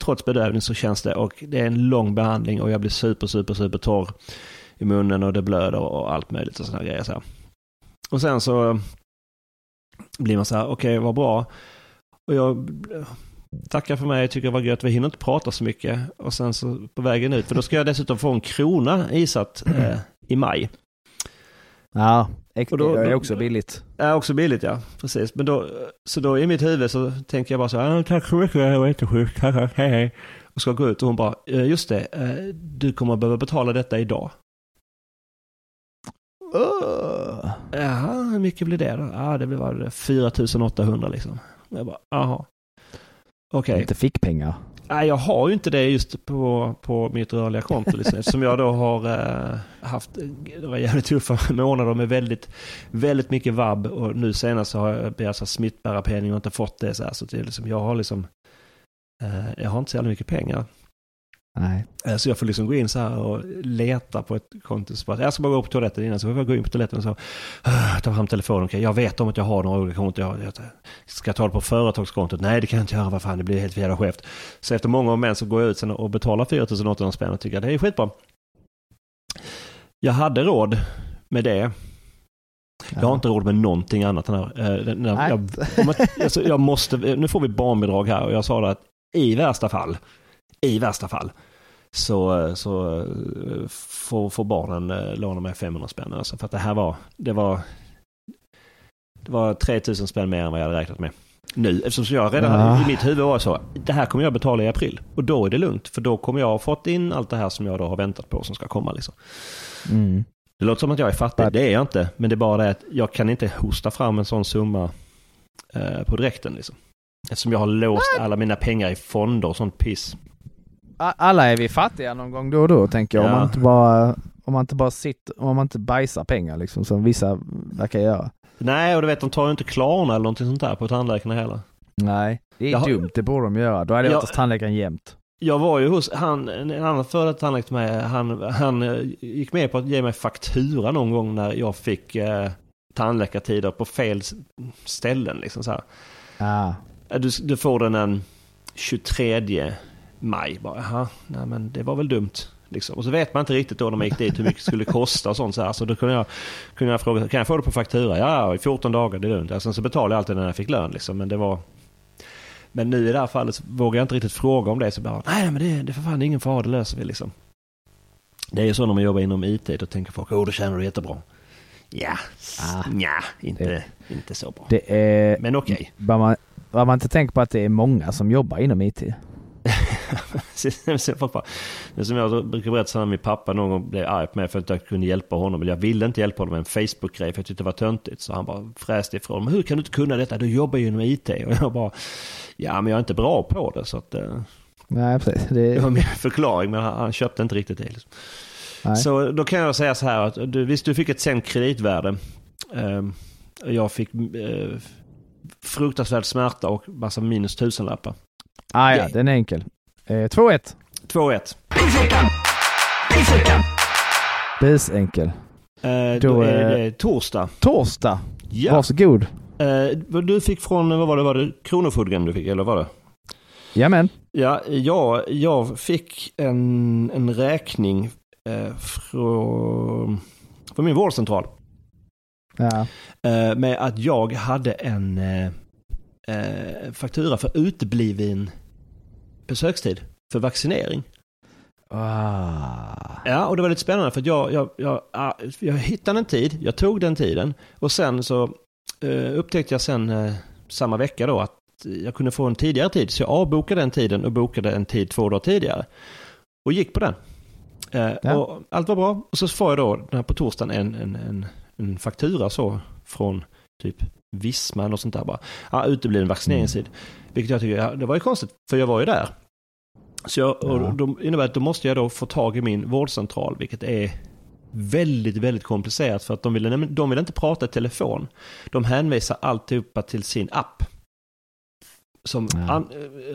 trots bedövning så känns det och det är en lång behandling och jag blir super, super, super torr i munnen och det blöder och allt möjligt och sådana grejer. Så här. Och sen så blir man så här, okej okay, vad bra. Och jag tackar för mig, tycker det var gött, vi hinner inte prata så mycket. Och sen så på vägen ut, för då ska jag dessutom få en krona isatt eh, i maj. Ja, äkta, då, det är också billigt. Ja, också billigt ja. Precis. Men då, så då i mitt huvud så tänker jag bara så här, tack så mycket, jag var jättesjuk, tack, tack, hej hej. Och ska gå ut och hon bara, just det, eh, du kommer behöva betala detta idag. Uh. Jaha, hur mycket blir det då? Ja, det blir bara 4800 liksom. Jag bara, jaha. Okej. Okay. Inte fick pengar. Nej, jag har ju inte det just på, på mitt rörliga konto. Liksom, eftersom jag då har eh, haft det var jävligt tuffa månader med väldigt, väldigt mycket vab, Och nu senast så har jag begärt smittbärarpenning och inte fått det. Så, här, så det liksom, jag har liksom, eh, jag har inte så jävla mycket pengar. Nej. Eh, så jag får liksom gå in så här och leta på ett konto. Jag ska bara gå på toaletten innan, så får jag gå in på toaletten och så uh, ta fram telefonen. Okay, jag vet om att jag har några olika konton. Jag, jag, ska ta det på företagskontot? Nej, det kan jag inte göra. Vad fan, det blir helt jävla skevt. Så efter många om så går jag ut sen och betalar 4800 spänn och tycker att det är skitbra. Jag hade råd med det. Jag har inte råd med någonting annat. Än, äh, jag, jag, alltså, jag måste, nu får vi barnbidrag här och jag sa det att i värsta fall i värsta fall så, så får, får barnen eh, låna mig 500 spänn. Alltså för att det här var, det var, det var 3000 spänn mer än vad jag hade räknat med. Nu, eftersom jag redan ja. i mitt huvud var så, det här kommer jag betala i april. Och då är det lugnt, för då kommer jag ha fått in allt det här som jag då har väntat på som ska komma. Liksom. Mm. Det låter som att jag är fattig, det är jag inte. Men det är bara det att jag kan inte hosta fram en sån summa eh, på direkten. Liksom. Eftersom jag har låst alla mina pengar i fonder och sånt piss alla är vi fattiga någon gång då och då tänker jag. Ja. Om man inte bara, om man inte bara sitter, om man inte bajsar pengar liksom som vissa verkar göra. Nej, och du vet de tar ju inte Klarna eller någonting sånt där på tandläkarna heller. Nej, det är jag dumt. Det borde de göra. Då hade jag varit hos tandläkaren jämt. Jag var ju hos han, en annan före detta tandläkare till mig, han, han eh, gick med på att ge mig faktura någon gång när jag fick eh, tandläkartider på fel ställen. Liksom så här. Ah. Du, du får den en 23 maj. Bara, Jaha, nej men det var väl dumt. Liksom. Och så vet man inte riktigt då när man gick dit hur mycket det skulle kosta och sånt. Så, här. så då kunde jag, kunde jag fråga, kan jag få det på faktura? Ja, i 14 dagar, det är lugnt. Alltså, så betalade jag alltid när jag fick lön. Liksom. Men det var... Men nu i det här fallet så vågar jag inte riktigt fråga om det. Så bara, nej men det, det är för fan ingen fara, det löser vi liksom. Det är ju så när man jobbar inom IT, då tänker folk, åh, då tjänar du jättebra. Ja, ah, nja, inte, det, inte så bra. Det är, men okej. Okay. Vad man, man inte tänker på att det är många som jobbar inom IT. Som jag brukar berätta när min pappa någon gång blev arg på mig för att jag inte kunde hjälpa honom. Jag ville inte hjälpa honom med en Facebook-grej för jag tyckte det var töntigt. Så han bara fräste ifrån mig. Hur kan du inte kunna detta? Du jobbar ju inom IT. Och jag bara, ja men jag är inte bra på det. Så att, eh, Nej, precis. Det... det var min förklaring men han, han köpte inte riktigt det. Liksom. Så då kan jag säga så här att du, visst du fick ett sänkt kreditvärde. Eh, jag fick eh, fruktansvärd smärta och massa minus tusenlappar. Ah, ja, den är enkel. Eh, 2-1. 2-1. Busenkel. Eh, då, då är det torsdag. Torsdag? Ja. Varsågod. Eh, du fick från, vad var det, var det Kronofogden du fick eller var det? Jajamän. Ja, jag, jag fick en, en räkning eh, från, från min vårdcentral. Ja. Eh, med att jag hade en eh, eh, faktura för utebliven besökstid för vaccinering. Ah. Ja, och det var lite spännande för att jag, jag, jag, jag hittade en tid, jag tog den tiden och sen så eh, upptäckte jag sen eh, samma vecka då att jag kunde få en tidigare tid. Så jag avbokade den tiden och bokade en tid två dagar tidigare. Och gick på den. Eh, ja. och allt var bra. Och så får jag då den här på torsdagen en, en, en, en faktura så från typ Visma eller sånt där bara. Ja, utebliven vaccineringstid. Mm. Vilket jag tycker, ja, det var ju konstigt, för jag var ju där. Så jag, och då innebär att då måste jag då få tag i min vårdcentral, vilket är väldigt, väldigt komplicerat för att de vill, de vill inte prata i telefon. De hänvisar alltihopa till sin app. Som ja. an,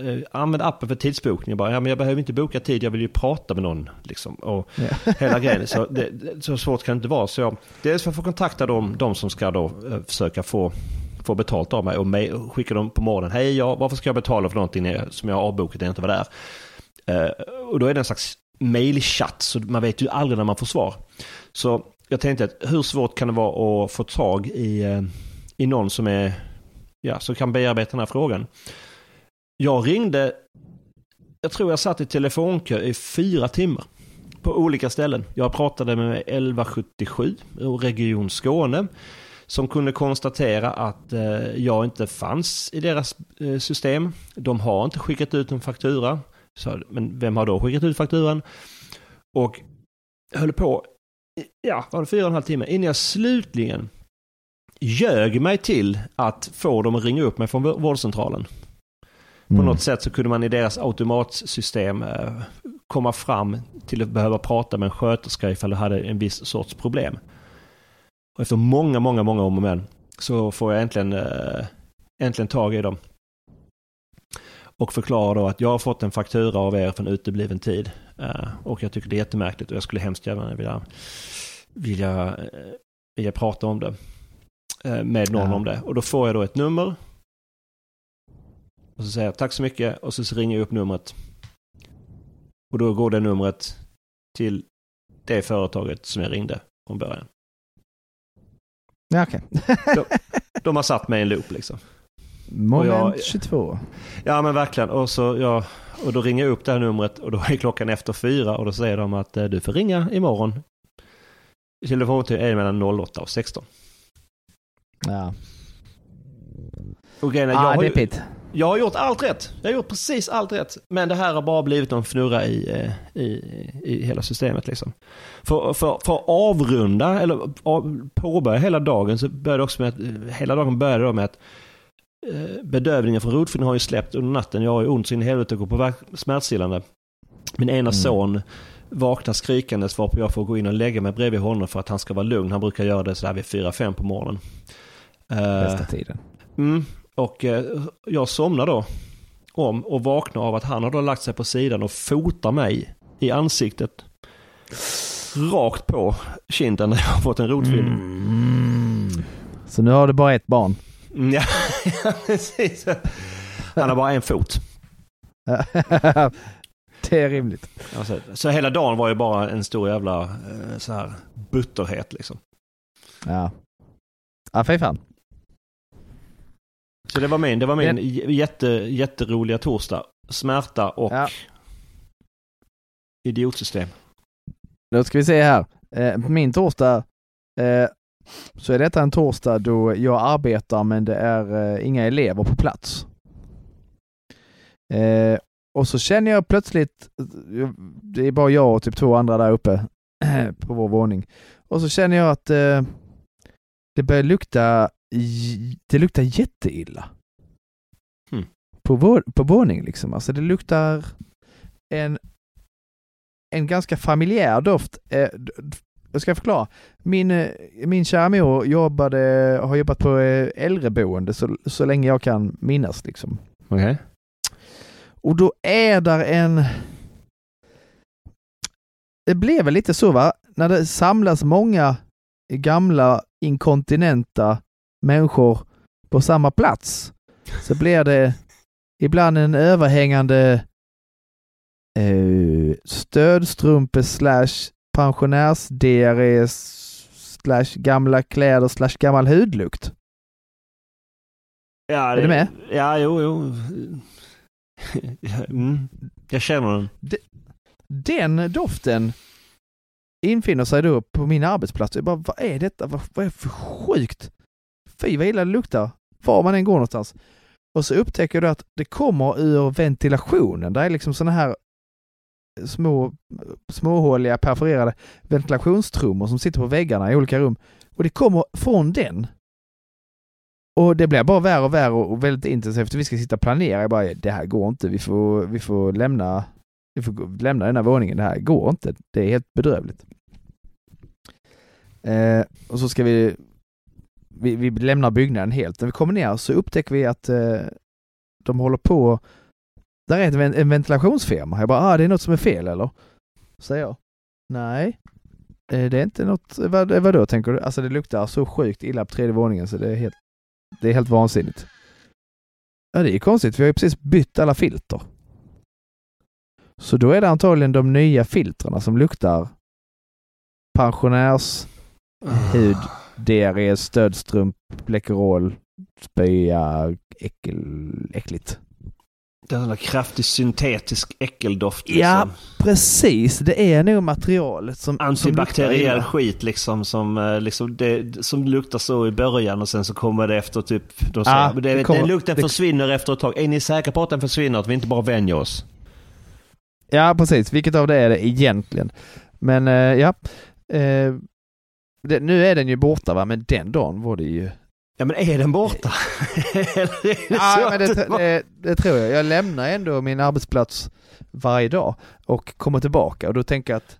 äh, använd appen för tidsbokning. Jag bara, ja men jag behöver inte boka tid, jag vill ju prata med någon. Liksom, och ja. hela grejen. Så, det, så svårt kan det inte vara. Så jag, dels för att få kontakta dem, de som ska då äh, försöka få, får betalt av mig och mig, skickar dem på morgonen. Hej, ja, varför ska jag betala för någonting jag- som jag har avbokat när jag inte var där? Eh, och då är det en slags mailchatt, så man vet ju aldrig när man får svar. Så jag tänkte att hur svårt kan det vara att få tag i, eh, i någon som är, ja, som kan bearbeta den här frågan. Jag ringde, jag tror jag satt i telefonkö i fyra timmar på olika ställen. Jag pratade med 1177 och Region Skåne som kunde konstatera att eh, jag inte fanns i deras eh, system. De har inte skickat ut en faktura. Så, men vem har då skickat ut fakturan? Och höll på, ja, var det fyra och en halv timme innan jag slutligen ljög mig till att få dem att ringa upp mig från vå- vårdcentralen. På Mm. något sätt så kunde man i deras automatsystem eh, komma fram till att behöva prata med en sköterska ifall du hade en viss sorts problem. Och efter många, många, många om och men så får jag äntligen, eh, äntligen tag i dem. Och förklarar då att jag har fått en faktura av er för en utebliven tid. Eh, och jag tycker det är jättemärkligt och jag skulle hemskt gärna vilja, vilja, eh, vilja prata om det. eh, Med någon Ja. om det. Och då får jag då ett nummer. Och så säger jag tack så mycket och så ringer jag upp numret. Och då går det numret till det företaget som jag ringde från början. Ja, okej. De har satt mig i en loop liksom. Moment jag- 22. Ja men verkligen. Och, så, ja, och då ringer jag upp det här numret och då är klockan efter fyra och då säger de att eh, du får ringa imorgon. Telefontid är mellan 08 och 16. Ja, Och grejen är, jag, ah, har ju, jag har gjort allt rätt. Jag har gjort precis allt rätt. Men det här har bara blivit en fnurra i, eh, i, i hela systemet. Liksom. För, för, för att avrunda, eller påbörja hela dagen, så började det också med att, hela dagen började då med att bedövningen från rotfyllningen har ju släppt under natten. Jag har ju ont så in i helvete och går på smärtstillande. Min ena Mm. son vaknar skrikandes varpå jag får gå in och lägga mig bredvid honom för att han ska vara lugn. Han brukar göra det sådär vid 4-5 på morgonen. Eh, Bästa tiden. Mm, och eh, jag somnar då om och vaknar av att han har då lagt sig på sidan och fotar mig i ansiktet. Rakt på kinden när jag har fått en rotfyllning. Mm. Så nu har du bara ett barn. Ja, precis. Han har bara en fot. det är rimligt. Alltså, så hela dagen var ju bara en stor jävla eh, så här butterhet liksom. Ja. Ja, fy fan. Så det var min, det var min Men- jätte, jätteroliga torsdag. Smärta och Ja. idiotsystem. Då ska vi se här. Eh, på min torsdag eh, så är detta en torsdag då jag arbetar men det är eh, inga elever på plats. Eh, och så känner jag plötsligt, eh, det är bara jag och typ två andra där uppe på vår våning. Och så känner jag att eh, det börjar lukta, det luktar jätteilla. Hmm. På, vår, på våningen liksom. Alltså det luktar en en ganska familjär doft. Eh, Jag ska förklara. Min, eh, min kära mor jobbade, har jobbat på eh, äldreboende så, så länge jag kan minnas. Liksom. Okej. Och då är där en... Det blev väl lite så va? När det samlas många gamla inkontinenta människor på samma plats så blir det ibland en överhängande eh, stödstrumpe slash pensionärsdiarré slash gamla kläder slash gammal hudlukt. Ja, Är du med? Ja, jo, jo. Mm. Jag känner den. Den doften infinner sig då på min arbetsplats. Jag bara, vad är detta? Vad, vad är det för sjukt? Fy vad illa det luktar. Var man än går någonstans. Och så upptäcker du att det kommer ur ventilationen. Det är liksom sådana här små småhåliga perforerade ventilationstrummor som sitter på väggarna i olika rum. Och det kommer från den. Och det blir bara värre och värre och väldigt intensivt. Vi ska sitta och planera. Jag bara, det här går inte. Vi får, vi får lämna vi får lämna den här våningen. Det här går inte. Det är helt bedrövligt. Eh, och så ska vi, vi, vi lämnar byggnaden helt. När vi kommer ner så upptäcker vi att eh, de håller på, där är ett, ven- en ventilationsfirma. Jag bara, ah, det är något som är fel eller? Säger jag. Nej, eh, det är inte något, vad, eh, vadå tänker du? Alltså det luktar så sjukt illa på tredje våningen så det är helt Det är helt vansinnigt. Ja, det är konstigt. Vi har ju precis bytt alla filter. Så då är det antagligen de nya filtrerna som luktar pensionärs, hud, diarré, stödstrump, Läkerol, spya, äckel, äckligt. Det är en kraftig syntetisk äckeldoft. Ja, Liksom. precis. Det är nog materialet som... som Antibakteriell illa. skit liksom som, eh, liksom det, som luktar så i början och sen så kommer det efter typ... De Ja, säger, det, det kommer- den lukten det- försvinner efter ett tag. Är ni säkra på att den försvinner? Att vi inte bara vänjer oss? Ja, precis. Vilket av det är det egentligen? Men eh, ja. Eh, det, nu är den ju borta va, men den dagen var det ju... Ja men är den borta? Eller är det Ja, men det, det, det tror jag. Jag lämnar ändå min arbetsplats varje dag och kommer tillbaka och då tänker jag att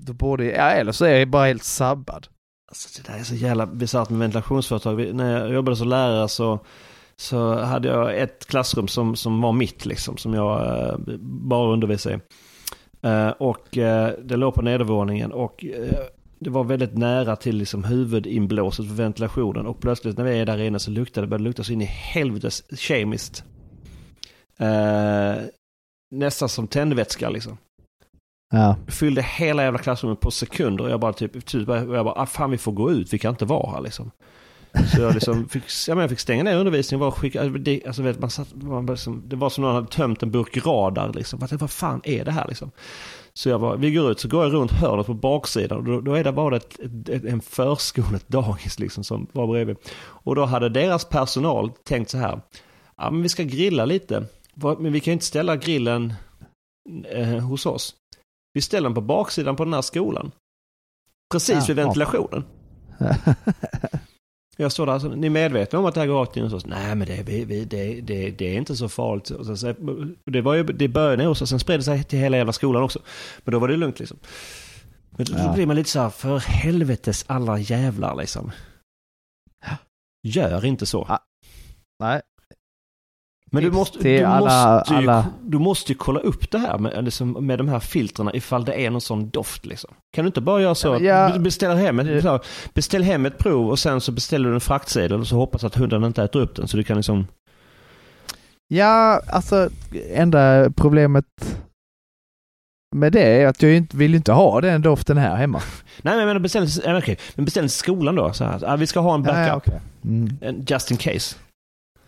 då borde ja, eller så är jag bara helt sabbad. Alltså, det där är så jävla bisarrt med ventilationsföretag. När jag jobbade som lärare så, så hade jag ett klassrum som, som var mitt, liksom, som jag eh, bara undervisade i. Eh, och eh, det låg på nedervåningen och det var väldigt nära till liksom, huvudinblåset för ventilationen. Och plötsligt när vi är där inne så luktade det, började lukta så in i helvetes kemiskt. Eh, nästan som tändvätska liksom Ja. fyllde hela jävla klassrummet på sekunder. Och jag bara typ, typ jag bara, ah, fan vi får gå ut, vi kan inte vara här liksom. Så jag liksom fick, jag fick stänga ner undervisningen bara skicka, alltså, det, alltså, vet, man satt, man liksom, det var som någon hade tömt en burk radar liksom. Vad, vad fan är det här liksom? Så jag bara, vi går ut, så går jag runt hörnet på baksidan och då, då är det bara ett, ett, en förskola, ett dagis liksom som var bredvid. Och då hade deras personal tänkt så här, ja men vi ska grilla lite, men vi kan ju inte ställa grillen eh, hos oss. Vi ställer den på baksidan på den här skolan. Precis Ja, vid ja. Jag står där, alltså, ni är medvetna om att det här går rakt in hos oss? Nej, men det, vi, vi, det, det, det är inte så farligt. Och så, det, var ju, det började hos oss, sen spred det sig till hela jävla skolan också. Men då var det lugnt liksom. Men då, Ja. då blir man lite så här, för helvetes alla jävlar liksom. Gör inte så. Ja. Nej. Men du måste, du, alla- måste ju, alla- du måste ju kolla upp det här med, liksom, med de här filtrerna ifall det är någon sån doft. Liksom. Kan du inte bara göra så Ja, du beställer hem, ett, så, beställ hem ett prov och sen så beställer du en fraktsedel och så hoppas att hunden inte äter upp den. Så du kan liksom... Ja, alltså enda problemet med det är att jag inte, vill inte ha den doften här hemma. Nej men beställ, okej, men beställ skolan då. Så här, vi ska ha en backup. Ja, ja, okej. Mm. Just in case.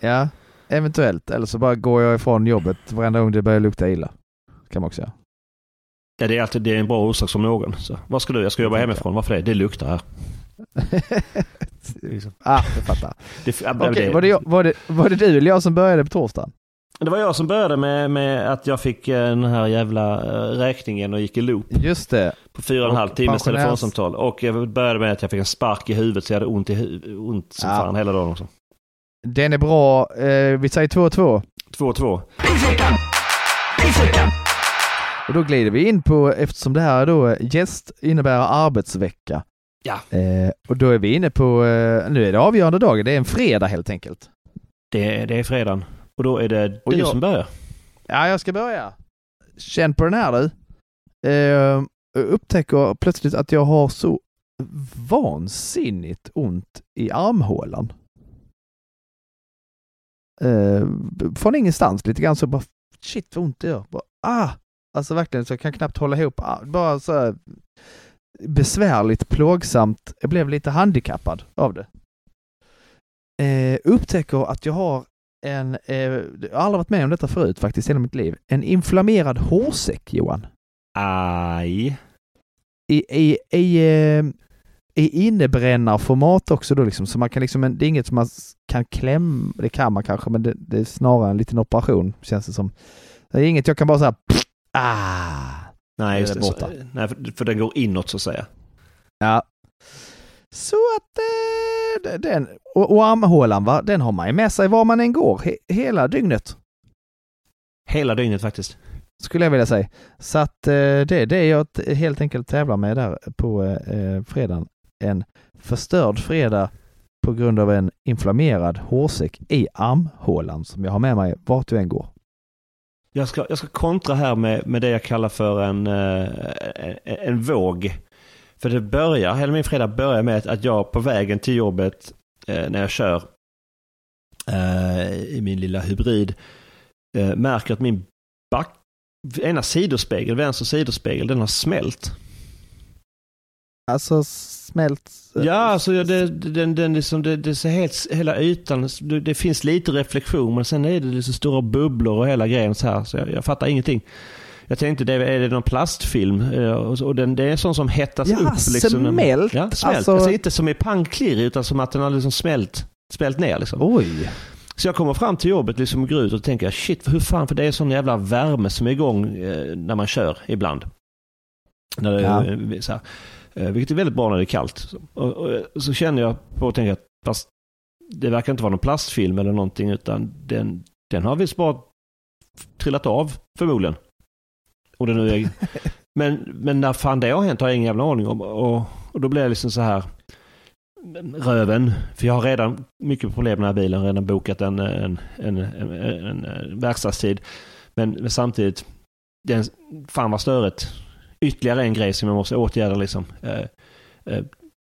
Ja, eventuellt. Eller så bara går jag ifrån jobbet varenda gång det börjar lukta illa. Kan man också göra. Ja, det är alltid det är en bra orsak som någon. Så, vad ska du? Jag ska jobba hemifrån. Varför det? Det luktar här. ah, jag fattar. Okej, det, var, det jag, var, det, var det du eller jag som började på torsdagen? det var jag som började med, med att jag fick eh, den här jävla eh, räkningen och gick i loop. Just det. På fyra och en halv timmes telefonsamtal. Och jag började med att jag fick en spark i huvudet så jag hade ont, i hu- ont som Ja. fan hela dagen också. Den är bra. Eh, vi säger 2-2. 2-2. Och då glider vi in på, eftersom det här då gäst innebär arbetsvecka. Ja. Eh, och då är vi inne på, eh, nu är det avgörande dagen, det är en fredag helt enkelt. Det, det är fredagen. Och då är det Och du jag- som börjar. Ja, jag ska börja. Känn på den här du. Eh, upptäcker plötsligt att jag har så vansinnigt ont i armhålan. Eh, från ingenstans, lite grann så bara shit vad ont det gör. Bara, ah! Alltså verkligen så jag kan knappt hålla ihop. Ah, bara så här besvärligt, plågsamt. Jag blev lite handikappad av det. Eh, upptäcker att jag har en, eh, jag har aldrig varit med om detta förut faktiskt i hela mitt liv, en inflammerad hårsäck Johan. Aj. I, i, i, eh, i innebrännarformat också då liksom, så man kan liksom, det är inget som man kan klämma, det kan man kanske, men det, det är snarare en liten operation känns det som. Det är inget jag kan bara säga ah, Nej, just Det är Så, borta. nej, för, för den går inåt så att säga. Ja. Så att eh, den, och, och armhålan va, den har man ju med sig var man än går, he, hela dygnet. Hela dygnet faktiskt. skulle jag vilja säga. Så att eh, det är det jag t- helt enkelt tävlar med där på eh, fredagen. En förstörd fredag på grund av en inflammerad hårsäck i armhålan som jag har med mig vart jag än går. Jag ska, jag ska kontra här med, med det jag kallar för en, en, en våg. För det börjar, hela min fredag börjar med att jag på vägen till jobbet eh, när jag kör eh, i min lilla hybrid märker att min back, ena sidospegel, vänster sidospegel, den har smält. Alltså smält? Ja, alltså ja, det, den, den liksom, det, det ser helt, hela ytan, det, det finns lite reflektion men sen är det liksom stora bubblor och hela grejen så här. Så jag, jag fattar ingenting. Jag tänkte, det, är det någon plastfilm? Eh, Och, den, det är sån som hettas Ja, upp. Liksom. smält? Ja, smält. Alltså- Alltså, inte som i pangklirr utan som att den har liksom smält, smält ner. Liksom. Oj. Så jag kommer fram till jobbet liksom och går ut och tänker shit, hur fan, för det är sån jävla värme som är igång eh, när man kör ibland. När det, Ja. eh, så här, eh, vilket är väldigt bra när det är kallt. Och, och, så känner jag på och tänker att fast det verkar inte vara någon plastfilm eller någonting utan den, den har visst bara trillat av förmodligen. Och det nu är, men, men när fan det har hänt har jag ingen jävla aning om. Och, och då blir jag liksom så här röven. För jag har redan mycket problem med den här bilen. Redan bokat en, en, en, en, verkstadstid. Men, men samtidigt, den, fan vad störigt. Ytterligare en grej som jag måste åtgärda liksom. Eh, eh,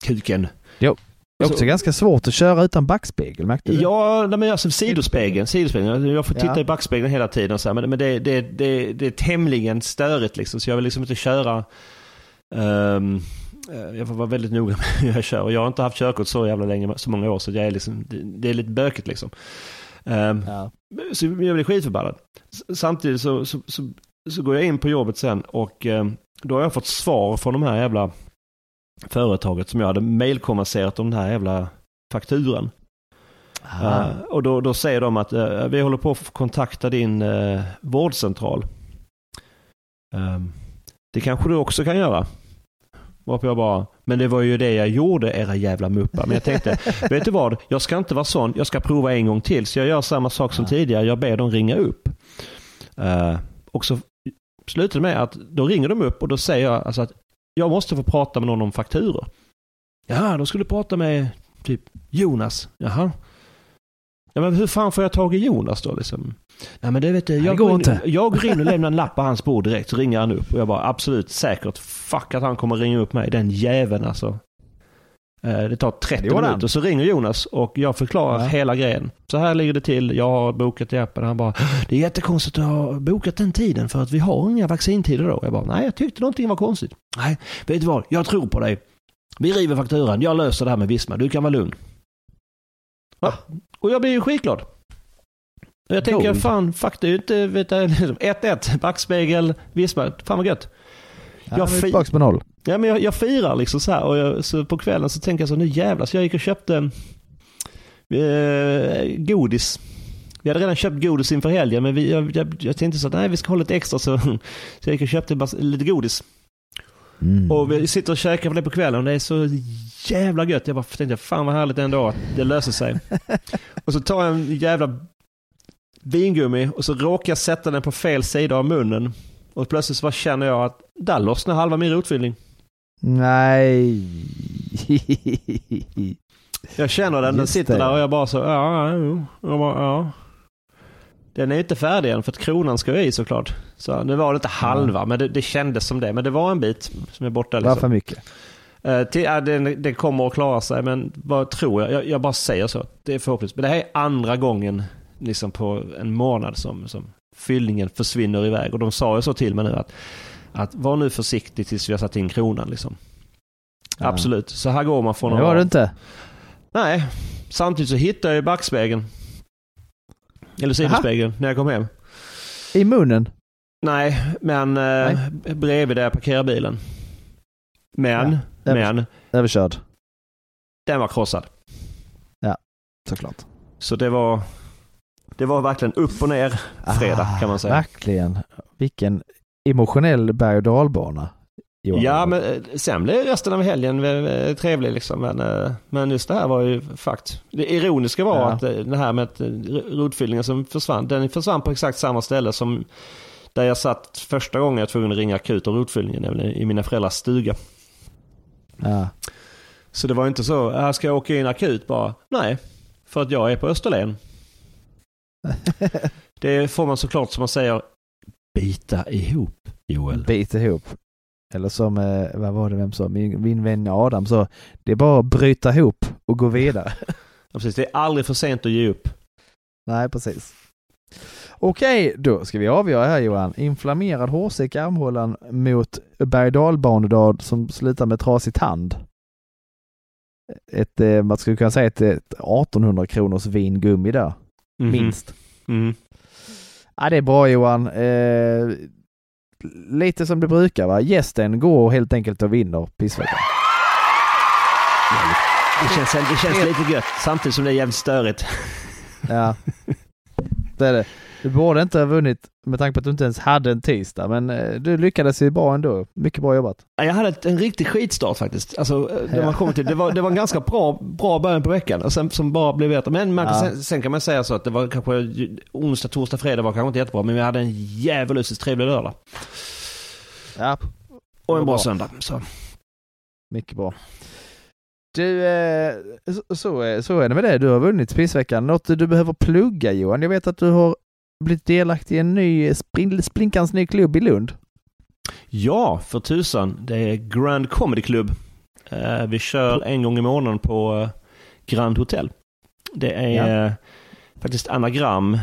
kuken. Jo. Det är också Så- ganska svårt att köra utan backspegel, märkte du? Ja, men alltså sidospegeln. sidospegeln. Jag får titta Ja. i backspegeln hela tiden. Så här, men men det, det, det, det är tämligen störigt liksom. Så jag vill liksom inte köra... eh, jag får vara väldigt noga med hur jag kör. Och jag har inte haft körkort så jävla länge, så många år. Så jag är liksom, det, är lite bökigt liksom. Ehm, Ja. Så jag blir skitförbannad. Samtidigt så, så, så, så går jag in på jobbet sen och eh, då har jag fått svar från de här jävla företaget som jag hade mailkonverserat om den här jävla fakturan. Eh, och då, då säger de att eh, vi håller på att kontakta din uh, vårdcentral. Ehm, det kanske du också kan göra. Varpå jag bara, men det var ju det jag gjorde era jävla muppar. Men jag tänkte, vet du vad? Jag ska inte vara sån. Jag ska prova en gång till. Så jag gör samma sak som tidigare. Jag ber dem ringa upp. Och så slutar det med att då ringer de upp och då säger jag alltså att jag måste få prata med någon om fakturor. Ja, då skulle du prata med typ Jonas. Jaha. Ja, men hur fan får jag tag i Jonas då liksom? Nej men det vet du, jag går går, in, inte. jag går in och lämnar en lapp på hans bord direkt så ringer han upp och jag bara absolut säkert fuck att han kommer ringa upp mig, den jäveln alltså. Eh, Det tar 30 Det minuter så ringer Jonas och jag förklarar Ja. hela grejen. Så här ligger det till, jag har bokat i appen. Han bara, det är jättekonstigt att ha bokat den tiden för att vi har inga vaccintider då. Jag bara, nej jag tyckte någonting var konstigt. Nej, vet du vad, jag tror på dig. Vi river fakturan, jag löser det här med Visma, du kan vara lugn. Va? Och jag blir ju skitglad. Och jag tänker, Gold. fan, fuck det är ju inte, vet jag, liksom, 1-1, backspegel, Visma, fan vad gött. Ja, jag fi- tillbaka på noll. Ja, men jag, jag firar liksom så här och jag, så på kvällen så tänker jag så nu jävlar, så jag gick och köpte eh, godis. Vi hade redan köpt godis inför helgen men vi, jag, jag, jag tänkte så att nej vi ska hålla lite extra så, så jag gick och köpte lite godis. Mm. Och vi sitter och käkar på det på kvällen och det är så jävla gött. Jag bara tänkte fan vad härligt ändå att det löser sig. och så tar jag en jävla vingummi och så råkar jag sätta den på fel sida av munnen. Och plötsligt så bara känner jag att där lossnar halva min rotfyllning. Nej. Jag känner den, den sitter där och jag bara så, ja, ja, ja. Den är inte färdig än för att kronan ska ju i såklart. Så nu var det inte halva, men det, det kändes som det. Men det var en bit som är borta. Det var Liksom. för mycket. Eh, till, ja, det, det kommer att klara sig, men vad tror jag? jag? Jag bara säger så. Det är förhoppningsvis. Men det här är andra gången liksom på en månad som, som fyllningen försvinner iväg. Och de sa ju så till mig nu att, att var nu försiktig tills vi har satt in kronan. Liksom. Ja. Absolut. Så här går man från Det att var det inte. Nej, samtidigt så hittade jag backspegeln. Eller sidospegeln när jag kom hem. I munnen. Nej, men eh, bredvid där jag parkerar bilen. Men, Ja, men, Överkörd. den var krossad. Såklart. Så det var, det var verkligen upp och ner fredag kan man säga. Ah, Verkligen. Vilken emotionell berg och dalbana. Johan. Ja, men eh, sen blev resten av helgen eh, trevlig liksom. Men, eh, men just det här var ju fakt. Det ironiska var Ja. att det här med att rotfyllningen som försvann, den försvann på exakt samma ställe som där jag satt första gången jag var tvungen att ringa akut om rotfyllningen, nämligen i mina föräldrars stuga. Ja. Så det var inte så, här ska jag åka in akut bara. Nej, för att jag är på Österlen. det får man såklart som man säger, bita ihop Joel. Bit ihop. Eller som, eh, vad var det, vem sa, min, min vän Adam sa, det är bara att bryta ihop och gå vidare. Ja, precis, det är aldrig för sent att ge upp. Nej, precis. Okej, då ska vi avgöra här Johan. Inflammerad hårsäck i armhålan mot berg som slutar med trasig tand. Ett, eh, man skulle kunna säga ett, ett 1800 kronors vingummi där. Mhm. Minst. Mm. Ja, det är bra Johan. Eh, lite som det brukar va. Gästen går helt enkelt och vinner pissveckan. Det känns, det känns lite gött samtidigt som det är jävligt störigt. Ja, det är det. Du borde inte ha vunnit med tanke på att du inte ens hade en tisdag, men eh, du lyckades ju bra ändå. Mycket bra jobbat. Ja, Jag hade en riktig skitstart faktiskt. Alltså, eh, det, Ja. man kommer till, det, var, det var en ganska bra, bra början på veckan och sen, som bara blev bättre. Men man, Ja. sen, sen kan man säga så att det var kanske onsdag, torsdag, fredag var kanske inte jättebra. Men vi hade en djävulusiskt trevlig lördag. Ja, Och en bra Bra. söndag. Så. mycket bra. Du, eh, så- så, är- det med det. Du har vunnit pissveckan. Något du behöver plugga Johan? Jag vet att du har blivit delaktig i en ny, splinkans ny klubb i Lund. Ja, för tusan. Det är Grand Comedy Club. Eh, vi kör en gång i månaden på eh, Grand Hotel. Det är Ja. faktiskt Anagram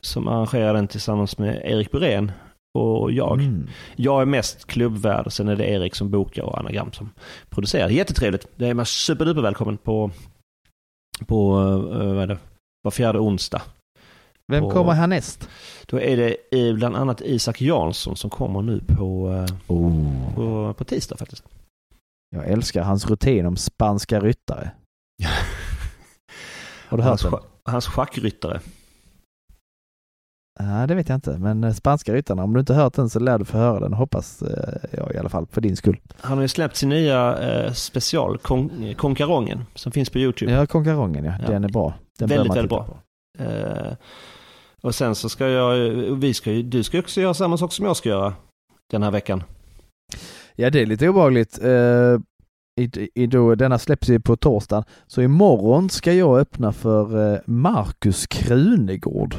som arrangerar den tillsammans med Erik Burén och jag. Mm. Jag är mest klubbvärd sen är det Erik som bokar och Anagram som producerar. Jättetrevligt. Det är man superduper välkommen på, på eh, vad är det, var fjärde onsdag. Vem Och- kommer härnäst? Då är det eh, bland annat Isak Jansson som kommer nu på, eh, Oh. på, på tisdag faktiskt. Jag älskar hans rutin om spanska ryttare. Har du hört hans, den? hans schackryttare. Nej, det vet jag inte. Men eh, spanska ryttarna, om du inte hört den så lär du få höra den. Hoppas eh, jag i alla fall, för din skull. Han har ju släppt sin nya eh, special, Kon- Konkarongen, som finns på YouTube. Ja, konkarongen ja. Ja. Den är bra. Den Väldigt, väldigt bra. Eh, och sen så ska jag, vi ska ju, du ska ju också göra samma sak som jag ska göra den här veckan. Ja, det är lite obehagligt. Eh, i, i då, denna släpps ju på torsdagen. Så imorgon ska jag öppna för Marcus Krunegård.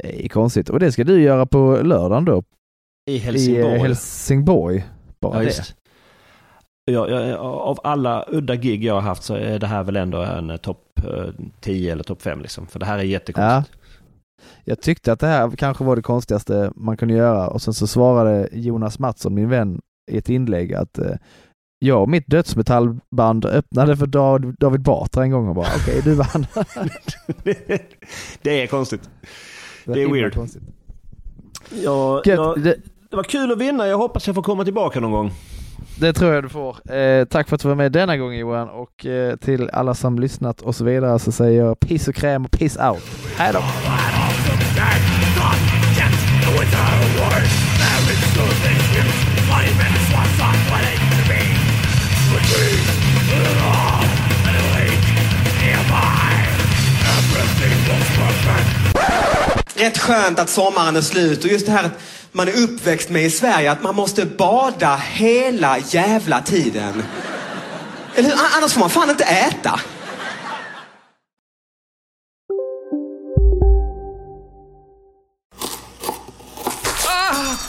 Det är konstigt. Och det ska du göra på lördagen då. I Helsingborg. I eh, Helsingborg. Bara ja, det. just. Ja, ja, av alla udda gig jag har haft så är det här väl ändå en eh, topp eh, 10 eller topp 5 liksom. För det här är jättekonstigt. Jag tyckte att det här kanske var det konstigaste man kunde göra och sen så svarade Jonas Mattsson, min vän, i ett inlägg att eh, jag och mitt dödsmetallband öppnade för David, Batra en gång och bara okej, du vann. det är konstigt. Det är weird. konstigt. Ja, Gött, ja, det, det var kul att vinna. Jag hoppas jag får komma tillbaka någon gång. det tror jag du får. Eh, tack för att du var med denna gången Johan och eh, till alla som lyssnat och så vidare så säger jag piss och kräm och piss out. Hej då! Rätt skönt att sommaren är slut och just det här att man är uppväxt med i Sverige, att man måste bada hela jävla tiden. Eller hur? Annars får man fan inte äta.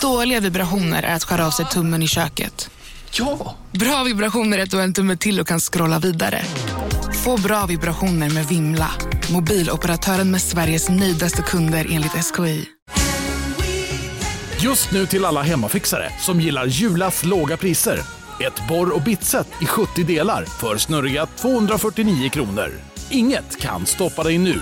Dåliga vibrationer är att skära av sig tummen i köket. Ja! Bra vibrationer är att du har en tumme till och kan scrolla vidare. Få bra vibrationer med Vimla. Mobiloperatören med Sveriges nöjdaste kunder enligt SKI. Just nu till alla hemmafixare som gillar Julas låga priser. Ett borr och bitset i 70 delar för snurriga 249 kronor. Inget kan stoppa dig nu.